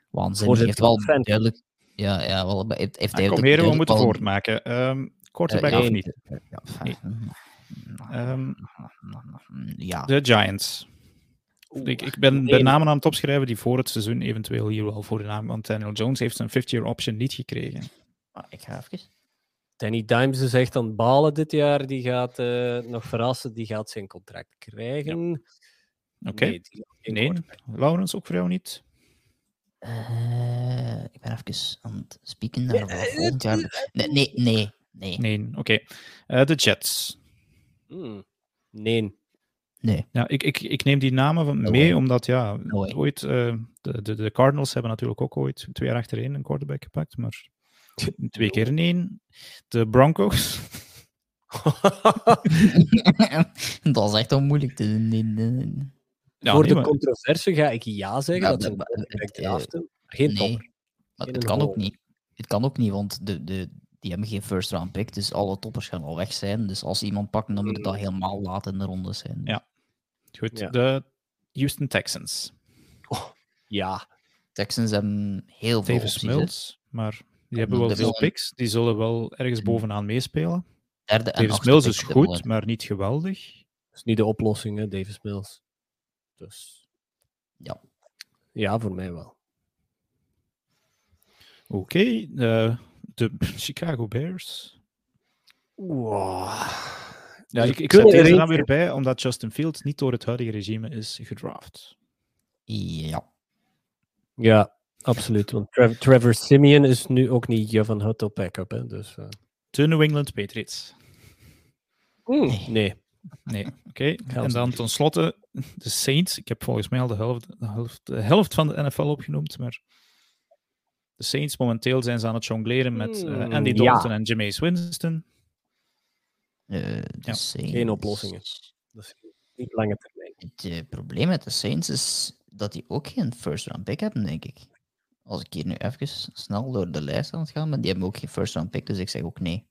waanzinnig. Hij heeft wel duidelijk... Ja, ja, wel, heeft, heeft kom hier, we moeten voortmaken. Um, quarterback ja, of niet? Ja, nee. um, ja. De Giants. Ik, ik ben de namen aan het opschrijven die voor het seizoen eventueel hier wel voor de naam. Want Daniel Jones heeft zijn 50-year option niet gekregen. Ah, ik ga even. Danny Dimes is echt aan het balen dit jaar. Die gaat uh, nog verrassen. Die gaat zijn contract krijgen. Ja. Oké. Okay. Nee, nee. Laurens, ook voor jou niet? Uh, ik ben even aan het spieken naar nee, volgend jaar. Nee, nee, nee. Nee, nee oké. Okay. Uh, de Jets. Hmm. Nee. Nee. Ja, ik, ik, ik neem die namen van mee, omdat ja, ooit, uh, de, de, de Cardinals hebben natuurlijk ook ooit twee jaar achtereen een quarterback gepakt, maar twee keer in één. De Broncos. dat is echt wel moeilijk te doen. Ja, Voor nee, de maar... controverse ga ik ja zeggen, ja, dat ze het, draften, geen nee. Het kan ook niet. Het kan ook niet, want de, de, die hebben geen first round pick, dus alle toppers gaan al weg zijn. Dus als iemand pakt, dan moet het al helemaal laat in de ronde zijn. Ja, Goed, ja. de Houston Texans. Oh, ja. Texans hebben heel veel Davis Mills, maar die hebben wel veel picks. Die zullen wel ergens bovenaan meespelen. Derde en Davis Mills is goed, maar niet geweldig. is niet de oplossing, hè, Davis Mills. Dus ja. Ja, voor mij wel. Oké, okay, uh, de Chicago Bears. Wow. Ja, ik, ik zet deze er weer bij, omdat Justin Fields niet door het huidige regime is gedraft. Ja. Ja, absoluut. Want Trevor, Trevor Simeon is nu ook niet je van Hut op backup. Hè, dus, uh... De New England Patriots. Mm, nee. Nee, oké. En dan tenslotte de Saints. Ik heb volgens mij al de helft, de helft, de helft van de NFL opgenoemd, maar de Saints momenteel zijn ze aan het jongleren met uh, Andy Dalton en Jameis Winston. Uh, ja. Geen oplossingen. Dat is niet lange termijn. Het uh, probleem met de Saints is dat die ook geen first round pick hebben, denk ik. Als ik hier nu even snel door de lijst aan het gaan, maar die hebben ook geen first round pick, dus ik zeg ook nee.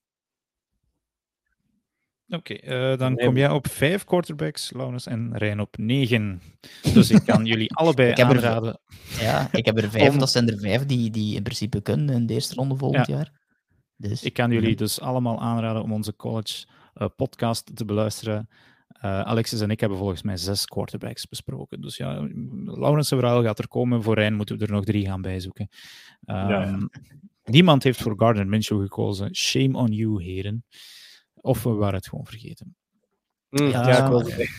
Oké, okay, uh, dan kom jij op vijf quarterbacks, Laurens, en Rijn op negen. Dus ik kan jullie allebei ik aanraden. Er, ja, ik heb er vijf, om... dat zijn er vijf die, die in principe kunnen in de eerste ronde volgend ja. jaar. Dus, ik kan jullie dus allemaal aanraden om onze college podcast te beluisteren. Uh, Alexis en ik hebben volgens mij zes quarterbacks besproken. Dus ja, Laurens Verhaal gaat er komen. Voor Rijn moeten we er nog drie gaan bijzoeken. Um, ja. Ehm, niemand heeft voor Gardner Minshew gekozen. Shame on you, heren. Of we waren het gewoon vergeten. Mm, ja, ja, ik wil het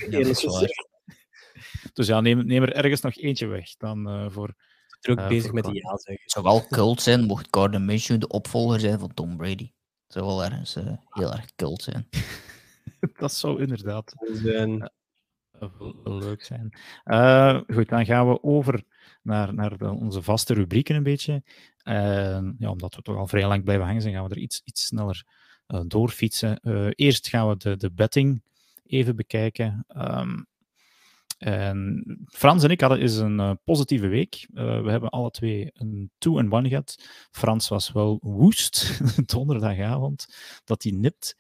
Dus ja, neem, neem, er ergens nog eentje weg dan uh, voor... Druk uh, bezig met die ja zeggen. Het zou wel cult zijn mocht Gardner Minshew de opvolger zijn van Tom Brady. Zou wel ergens uh, heel erg cult zijn. dat zou inderdaad zijn. leuk zijn. goed, dan gaan we over naar, naar de, onze vaste rubrieken een beetje. ja, omdat we toch al vrij lang blijven hangen zijn, gaan we er iets, iets sneller uh, doorfietsen. Uh, eerst gaan we de, de betting even bekijken. Um, en Frans en ik hadden eens een uh, positieve week. we hebben alle twee een 2-1 gehad. Frans was wel woest donderdagavond dat hij nipt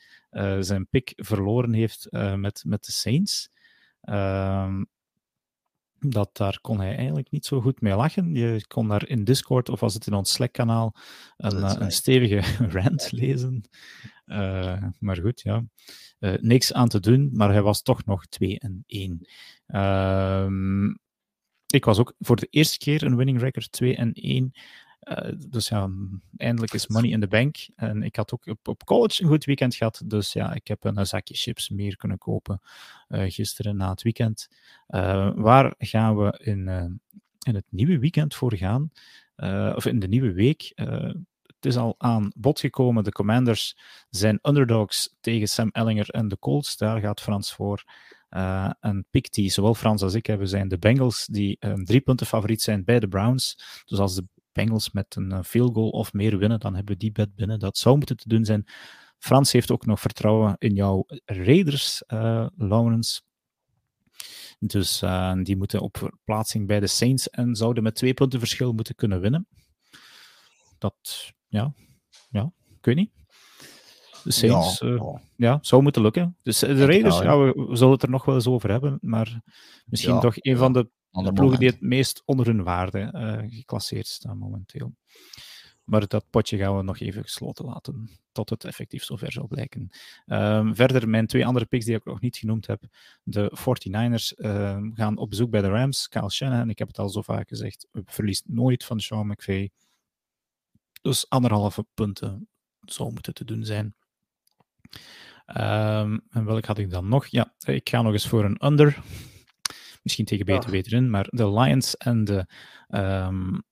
zijn pick verloren heeft met, met de Saints. Ehm, dat daar kon hij eigenlijk niet zo goed mee lachen. Je kon daar in Discord of was het in ons Slack-kanaal een, een, stevige rant lezen. Uh, maar goed, ja. Uh, niks aan te doen, maar hij was toch nog 2 en 1. Uh, ik was ook voor de eerste keer een winning record 2 en 1. Uh, dus ja, eindelijk is money in the bank. En ik had ook op, college een goed weekend gehad. Dus ja, ik heb een zakje chips meer kunnen kopen gisteren na het weekend. Waar gaan we in, in het nieuwe weekend voor gaan? of in de nieuwe week? Het is al aan bod gekomen. De Commanders zijn underdogs tegen Sam Ellinger en de Colts. Daar gaat Frans voor. Uh, en pick die zowel Frans als ik hebben, zijn de Bengals, die um, drie punten favoriet zijn bij de Browns. Dus als de Bengals met een uh, field goal of meer winnen, dan hebben we die bet binnen. Dat zou moeten te doen zijn. Frans heeft ook nog vertrouwen in jouw Raiders, uh, Lawrence. Dus die moeten op verplaatsing bij de Saints en zouden met twee punten verschil moeten kunnen winnen. Dat, ja, ja, ik weet niet. De Saints, ja, uh, ja zou moeten lukken. Dus de Raiders, ja, we, we, zullen het er nog wel eens over hebben, maar misschien toch een van de de ploegen die het meest onder hun waarde uh, geclasseerd staan momenteel. Maar dat potje gaan we nog even gesloten laten, tot het effectief zover zal blijken. Um, verder, mijn twee andere picks die ik nog niet genoemd heb. De 49ers uh, ehm, gaan op bezoek bij de Rams. Kyle Shanahan, ik heb het al zo vaak gezegd, verliest nooit van Sean McVay. Dus anderhalve punten zou moeten te doen zijn. Um, en welk had ik dan nog? Ja, ik ga nog eens voor een under. Misschien tegen beter ja. weten in, maar de Lions en de um,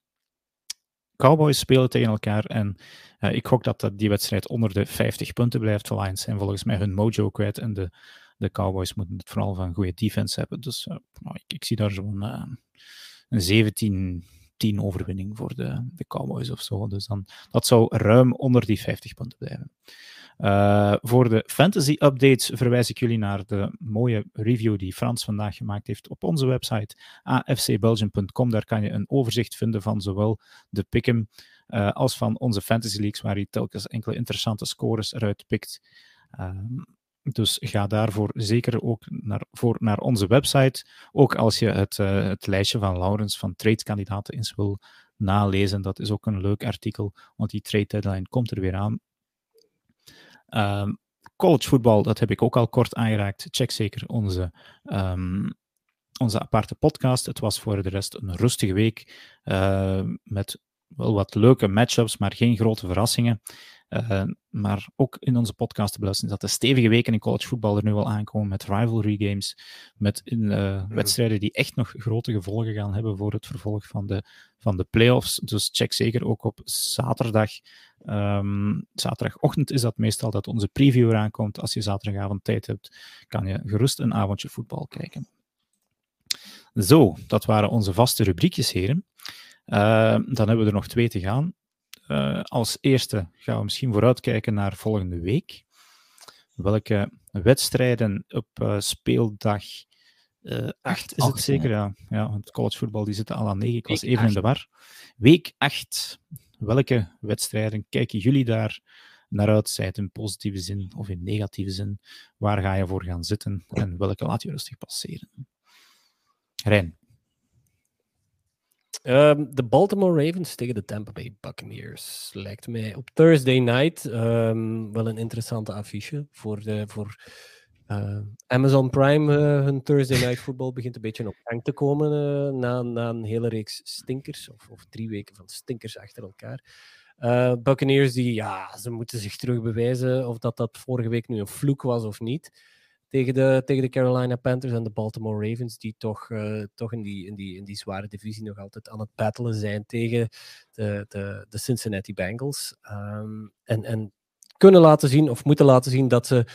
Cowboys spelen tegen elkaar. En uh, ik gok dat, dat die wedstrijd onder de 50 punten blijft. De Lions zijn volgens mij hun mojo kwijt. En de, de Cowboys moeten het vooral van goede defense hebben. Dus uh, nou, ik, ik, zie daar zo'n uh, een 17 10 overwinning voor de, de Cowboys of zo. Dus dan, dat zou ruim onder die 50 punten blijven. Uh, voor de fantasy updates verwijs ik jullie naar de mooie review die Frans vandaag gemaakt heeft op onze website afcbelgium.com. Daar kan je een overzicht vinden van zowel de pick'em uh, als van onze fantasy leagues, waar hij telkens enkele interessante scores eruit pikt. Uh, dus ga daarvoor zeker ook naar, voor naar onze website. Ook als je het, uh, het lijstje van Laurens van trade-kandidaten eens wil nalezen. Dat is ook een leuk artikel, want die trade deadline komt er weer aan. Um, college voetbal, dat heb ik ook al kort aangeraakt. Check zeker onze, ehm, onze aparte podcast. Het was voor de rest een rustige week uh, met wel wat leuke matchups, maar geen grote verrassingen. Uh, maar ook in onze podcast te beluisteren dat de stevige weken in college voetbal er nu al aankomen met rivalry games, met in, uh, wedstrijden die echt nog grote gevolgen gaan hebben voor het vervolg van de, van de playoffs. Dus check zeker ook op zaterdag. Um, zaterdagochtend is dat meestal dat onze preview eraan komt. Als je zaterdagavond tijd hebt, kan je gerust een avondje voetbal kijken. Zo, dat waren onze vaste rubriekjes, heren. Uh, dan hebben we er nog twee te gaan. Uh, als eerste gaan we misschien vooruitkijken naar volgende week. Welke wedstrijden op uh, speeldag 8 is het zeker? Ja. ja, het collegevoetbal die zit al aan 9. Ik was even in de war. Week 8. Welke wedstrijden kijken jullie daar naar uit? Zij het in positieve zin of in negatieve zin? Waar ga je voor gaan zitten en welke laat je rustig passeren? Rijn. Um, de Baltimore Ravens tegen de Tampa Bay Buccaneers. Lijkt mij op Thursday night um, wel een interessante affiche. Voor, de, voor uh, Amazon Prime, uh, hun Thursday night football begint een beetje op gang te komen uh, na, na een hele reeks stinkers. Of, of drie weken van stinkers achter elkaar. Buccaneers die, ja, ze moeten zich terug bewijzen of dat dat vorige week nu een vloek was of niet tegen de, tegen de Carolina Panthers en de Baltimore Ravens, die toch, uh, toch in, die, in, die, in die zware divisie nog altijd aan het battelen zijn tegen de, de, de Cincinnati Bengals. Um, en, en kunnen laten zien, of moeten laten zien, dat ze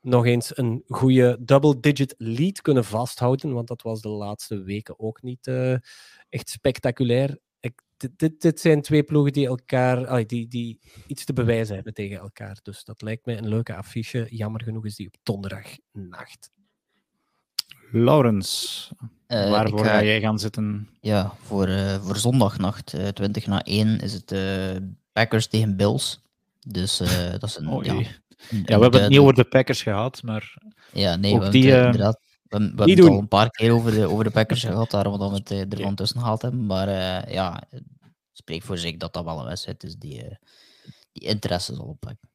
nog eens een goede double-digit lead kunnen vasthouden, want dat was de laatste weken ook niet uh, echt spectaculair dit, dit, zijn twee ploegen die elkaar, die, die iets te bewijzen hebben tegen elkaar. Dus dat lijkt mij een leuke affiche. Jammer genoeg is die op donderdagnacht. Laurens, uh, waarvoor ga, jij gaan zitten? Ja, voor, uh, voor zondagnacht, uh, 20 na 1, is het Packers tegen Bills. Dus dat is een. Oh, ja, ja, we hebben het niet over de Packers gehad, maar. Ja, nee, ook die, inderdaad we, hebben het al een paar keer over de, over de Packers gehad, daarom dat we het uh, er tussen gehaald hebben. Maar uh, ja, spreek voor zich dat dat wel een wedstrijd is die, uh, die interesse zal opwekken.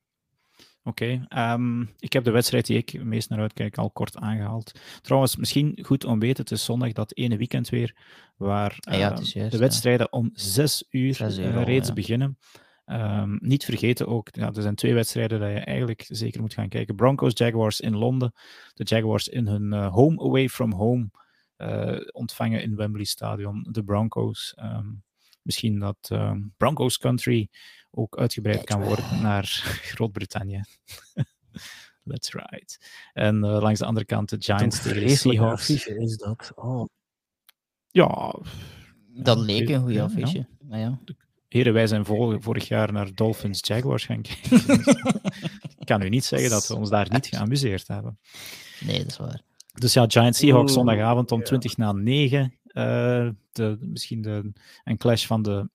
Oké, okay, um, ehm, ik heb de wedstrijd die ik meest naar uitkijk al kort aangehaald. Trouwens, misschien goed om weten, het is zondag dat ene weekend weer, waar ah, ja, juist, de wedstrijden ja. om zes uur, zes uur reeds ja. beginnen. Um, niet vergeten ook, ja, er zijn twee wedstrijden dat je eigenlijk zeker moet gaan kijken. Broncos, Jaguars in Londen. De Jaguars in hun uh, home away from home uh, ontvangen in Wembley Stadion. De Broncos. Um, misschien dat um, Broncos Country ook uitgebreid kan worden naar Groot-Brittannië. That's right. En uh, langs de andere kant de Giants tegen de Seahawks. is dat? Oh. Ja. Dat leek een goede affiche. Ja. Maar ja. Heren, wij zijn vorig jaar naar Dolphins Jaguars gaan kijken. ik kan u niet zeggen dat we ons daar niet geamuseerd hebben. Nee, dat is waar. Dus ja, Giants Seahawks zondagavond om 20 na 9. Uh, de, misschien de, een clash van de,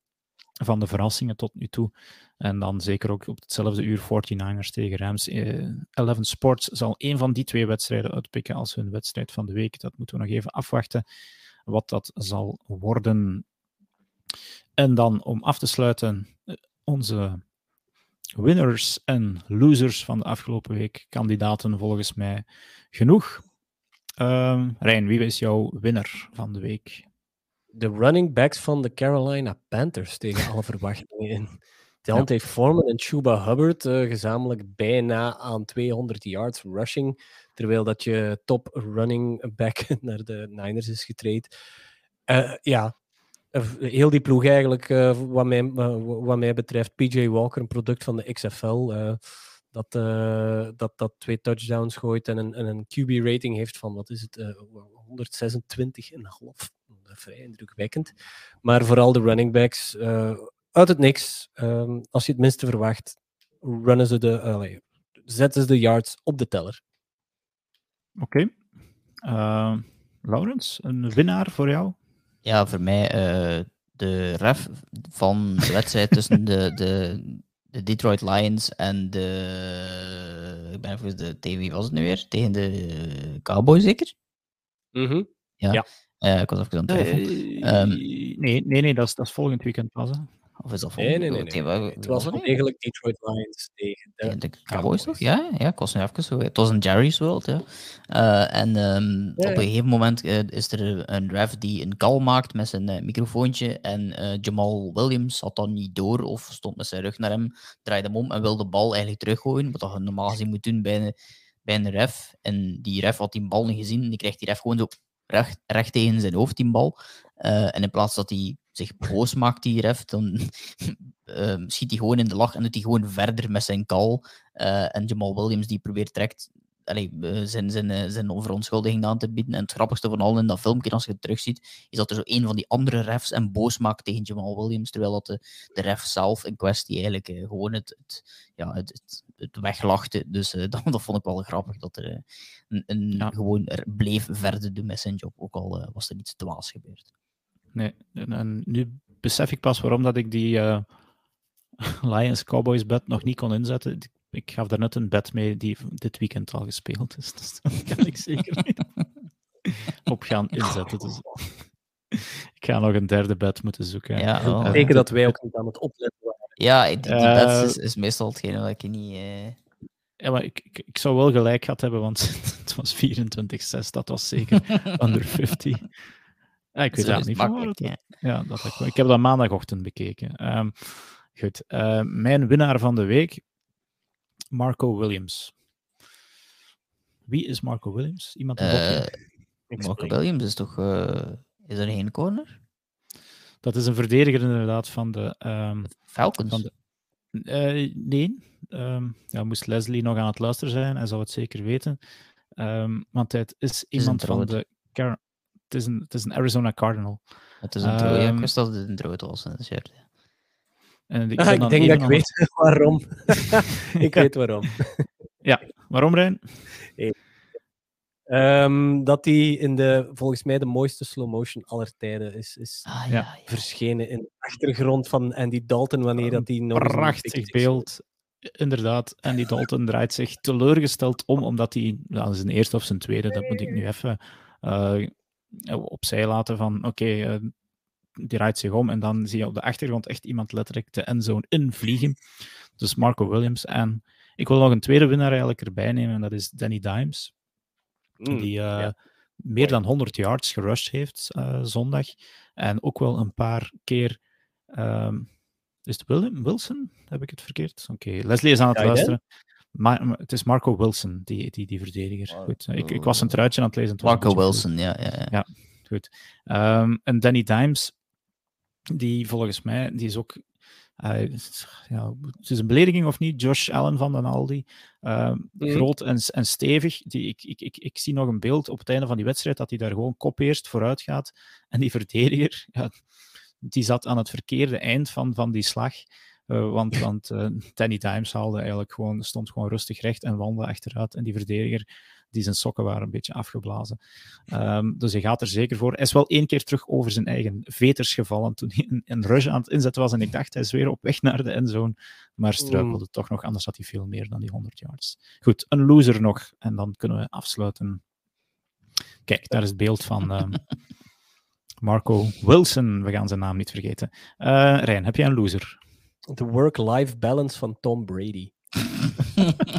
van de verrassingen tot nu toe. En dan zeker ook op hetzelfde uur 49ers tegen Rams. Uh, Eleven Sports zal een van die twee wedstrijden uitpikken als hun wedstrijd van de week. Dat moeten we nog even afwachten wat dat zal worden. En dan om af te sluiten, eh, onze winners en losers van de afgelopen week. Kandidaten volgens mij genoeg. Uh, Rijn, wie is jouw winnaar van de week? De running backs van de Carolina Panthers tegen alle verwachtingen in. Ja. Foreman en Chuba Hubbard uh, gezamenlijk bijna aan 200 yards rushing, terwijl dat je top running back naar de Niners is getraind. Uh, ja, heel die ploeg eigenlijk, uh, wat, mij, uh, wat mij betreft, PJ Walker, een product van de XFL, dat, dat, dat twee touchdowns gooit en een, en een QB-rating heeft van, wat is het, 126,5. Vrij indrukwekkend. Maar vooral de running backs, uit het niks, ehm, als je het minste verwacht, runnen ze de, zetten ze de yards op de teller. Oké. Okay. Laurens, een winnaar voor jou? Ja, voor mij uh, de ref van de wedstrijd tussen de, de, de Detroit Lions en de. Ik ben even de. Tegen wie was het nu weer? Tegen de Cowboys zeker? Mhm. ja. ja. Uh, ik was even aan het twijfelen. Uh, um, nee, nee, nee, dat is, dat is volgend weekend pas. Hè. Of is dat Nee, nee, nee. nee. nee. Het was eigenlijk Detroit Lions tegen de, Cowboys toch? Ja, ja, ik was nu even zo. Het was een Jerry's World, ja. Eh, en ehm, Ja, op een gegeven moment eh, is er een ref die een call maakt met zijn eh, microfoontje. En eh, Jamal Williams had dat niet door of stond met zijn rug naar hem, draaide hem om en wilde de bal eigenlijk teruggooien. Wat dat je normaal gezien moet doen bij een, bij een ref. En die ref had die bal niet gezien. En die krijgt die ref gewoon zo recht, recht tegen zijn hoofd, die bal. Eh, en in plaats dat hij zich boos maakt, die ref, dan ehm, schiet hij gewoon in de lach en doet hij gewoon verder met zijn call. Eh, en Jamal Williams die probeert direct allee, eh, zijn, zijn, eh, zijn verontschuldiging aan te bieden. En het grappigste van al in dat filmpje, als je het terugziet, is dat er zo een van die andere refs en boos maakt tegen Jamal Williams, terwijl dat de, de ref zelf in kwestie eigenlijk eh, gewoon het, het, ja, het, het, het weglachte. Dus eh, dat, dat vond ik wel grappig, dat er eh, een, een Ja. gewoon er bleef verder doen met zijn job, ook al eh, was er iets dwaas gebeurd. Nee, en, en nu besef ik pas waarom dat ik die eh, Lions Cowboys bet nog niet kon inzetten. Ik, ik gaf daar net een bet mee die dit weekend al gespeeld is. Dus daar kan ik zeker niet op gaan inzetten. Dus ik ga nog een derde bet moeten zoeken. Ja, Teken dat wij ook niet aan het opletten waren. Ja, die, die Eh, bets is, is meestal hetgene wat ik niet... eh, Ja, maar ik, ik, ik zou wel gelijk gehad hebben, want het was 24-6. Dat was zeker under 50. Ja, ik weet is niet het van waar makkelijk, het ja. Dat ik, ik heb dat maandagochtend bekeken. Ehm, goed. eh, mijn winnaar van de week, Marco Williams. Wie is Marco Williams? Iemand Eh, gokje? Marco Williams is toch... eh, is er geen corner? Dat is een verdediger inderdaad van de... ehm, Falcons? van de eh, nee. Ehm, ja, moest Leslie nog aan het luisteren zijn, hij zou het zeker weten. Ehm, want het is een iemand van de... Car- het, is een, het is een Arizona Cardinal. Het is een. Ja, ik Ehm, wist dat het een droog was. in het shirt. En ik, Ah, ik denk dat ik het- weet waarom. ik weet waarom. Waarom, Rijn? Ehm, dat die in de, volgens mij, de mooiste slow motion aller tijden is, is Ah, Ja. ja. ja. verschenen in de achtergrond van Andy Dalton, wanneer dat die nog prachtig beeld. Inderdaad. En die Dalton draait zich teleurgesteld om, omdat hij, ja, is zijn eerste of zijn tweede, dat moet ik nu even eh, opzij laten van, oké, eh, die draait zich om en dan zie je op de achtergrond echt iemand letterlijk de endzone invliegen. Dus Marco Williams. En ik wil nog een tweede winnaar eigenlijk erbij nemen, en dat is Danny Dimes, Mm, die eh, ja. meer dan 100 yards gerushed heeft eh, zondag. En ook wel een paar keer... ehm, is het William, Wilson? Heb ik het verkeerd? Oké, Leslie is aan het Ja, luisteren. Maar, het is Marco Wilson, die, die, die verdediger. Marco- Goed, ik, ik was een truitje aan het lezen. het Marco Wilson, ja. ja, ja. Ja. Goed. Ehm, en Danny Dimes, die volgens mij, die is ook. eh, ja, het is een belediging of niet? Josh Allen van den Aldi. Ehm, Mhm. Groot en, en stevig. Die, ik, ik, ik, ik zie nog een beeld op het einde van die wedstrijd dat hij daar gewoon kop eerst vooruit gaat. En die verdediger, ja, die zat aan het verkeerde eind van, van die slag. Eh, want want eh, Danny Dimes haalde eigenlijk gewoon, stond gewoon rustig recht en wandelde achteruit. En die verdediger, die zijn sokken waren een beetje afgeblazen. Ehm, dus hij gaat er zeker voor. Hij is wel één keer terug over zijn eigen veters gevallen toen hij een, een rush aan het inzetten was. En ik dacht, hij is weer op weg naar de endzone. Maar struikelde toch nog, anders had hij veel meer dan die 100 yards. Goed, een loser nog. En dan kunnen we afsluiten. Kijk, daar is het beeld van ehm, Marco Wilson. We gaan zijn naam niet vergeten. Eh Rijn, heb jij een loser? De work-life balance van Tom Brady.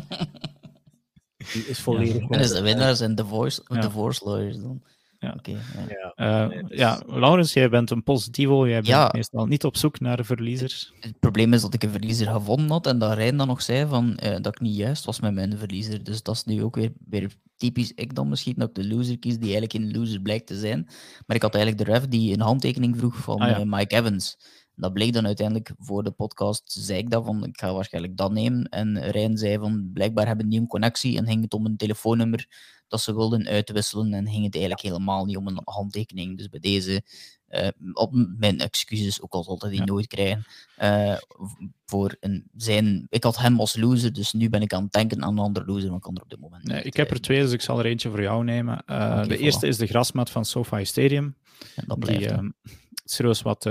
Die is volledig... En is de winnaar zijn divorce, Ja. divorce lawyers dan? Ja. Oké, ja. Ja. Eh, dus- Ja, Laurens, jij bent een positivo. Jij bent Ja. meestal niet op zoek naar verliezers. Het probleem is dat ik een verliezer gevonden had en dat Rijn dan nog zei van, eh, dat ik niet juist was met mijn verliezer. Dus dat is nu ook weer, weer typisch ik dan misschien, dat ik de loser kies die eigenlijk geen loser blijkt te zijn. Maar ik had eigenlijk de ref die een handtekening vroeg van Ah, ja. eh, Mike Evans. Dat bleek dan uiteindelijk voor de podcast, zei ik dat van, ik ga waarschijnlijk dat nemen. En Rijn zei van, blijkbaar hebben die een connectie en ging het om een telefoonnummer dat ze wilden uitwisselen en ging het eigenlijk helemaal niet om een handtekening. Dus bij deze, eh, op mijn excuses, ook al zal hij die Ja. nooit krijgen, eh, voor een, zijn... Ik had hem als loser, dus nu ben ik aan het denken aan een andere loser, maar ik kan er op dit moment Nee, niet, ik heb er twee, dus ik zal er eentje voor jou nemen. Eh, de voilà. eerste is de grasmat van SoFi Stadium. en dat blijft die ehm, serieus wat,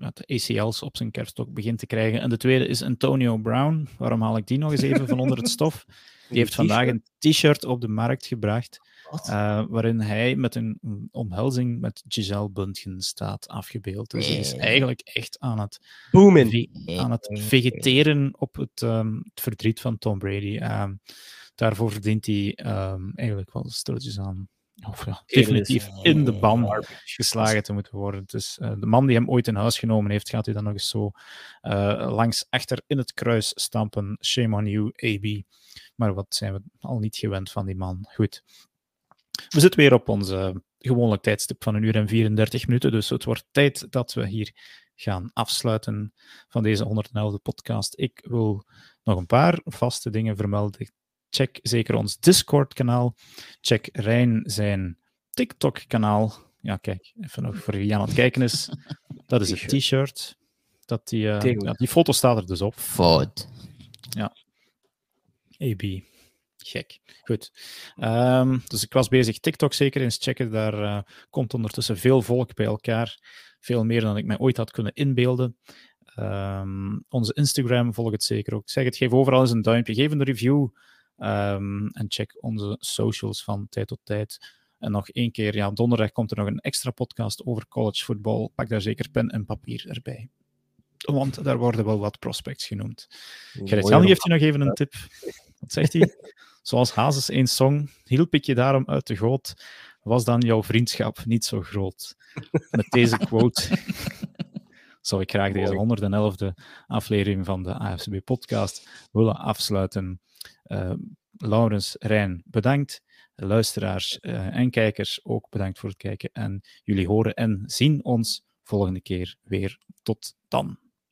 eh, wat ACL's op zijn kerststok begint te krijgen. En de tweede is Antonio Brown. Waarom haal ik die nog eens even van onder het stof? Die heeft vandaag een t-shirt op de markt gebracht. Uh, waarin hij met een omhelzing met Giselle Bundchen staat afgebeeld. Dus hij is eigenlijk echt aan het, aan het vegeteren op het, um, het, verdriet van Tom Brady. Um, daarvoor verdient hij um, eigenlijk wel stilletjes aan of ja, definitief in de ban geslagen te moeten worden. Dus uh, de man die hem ooit in huis genomen heeft, gaat hij dan nog eens zo uh, langs achter in het kruis stampen. Shame on you, AB. Maar wat zijn we al niet gewend van die man. Goed. We zitten weer op onze gewone tijdstip van een uur en 34 minuten. Dus het wordt tijd dat we hier gaan afsluiten van deze 111e podcast. Ik wil nog een paar vaste dingen vermelden. Check zeker ons Discord-kanaal. Check Rijn zijn TikTok-kanaal. Ja, kijk, even nog voor wie aan het kijken is. Dat is het t-shirt. Dat die, uh, ja, die foto staat er dus op. Fout. Ja. AB. Gek. Goed. Um, dus ik was bezig TikTok zeker eens checken. Daar uh, komt ondertussen veel volk bij elkaar. Veel meer dan ik mij ooit had kunnen inbeelden. Um, onze Instagram, volg het zeker ook. Zeg het, geef overal eens een duimpje. Geef een review. Um, en check onze socials van tijd tot tijd. En nog één keer, ja, donderdag komt er nog een extra podcast over college football. Pak daar zeker pen en papier erbij. Want daar worden wel wat prospects genoemd. Gerrit-Jan geeft je nog even een tip. Wat zegt hij? Zoals Hazes één song, hielp ik je daarom uit de goot, was dan jouw vriendschap niet zo groot. Met deze quote zou ik graag deze 111e aflevering van de AFCB-podcast willen afsluiten. Uh, Laurens, Rijn, bedankt. Luisteraars uh, en kijkers ook bedankt voor het kijken. En jullie horen en zien ons volgende keer weer. Tot dan.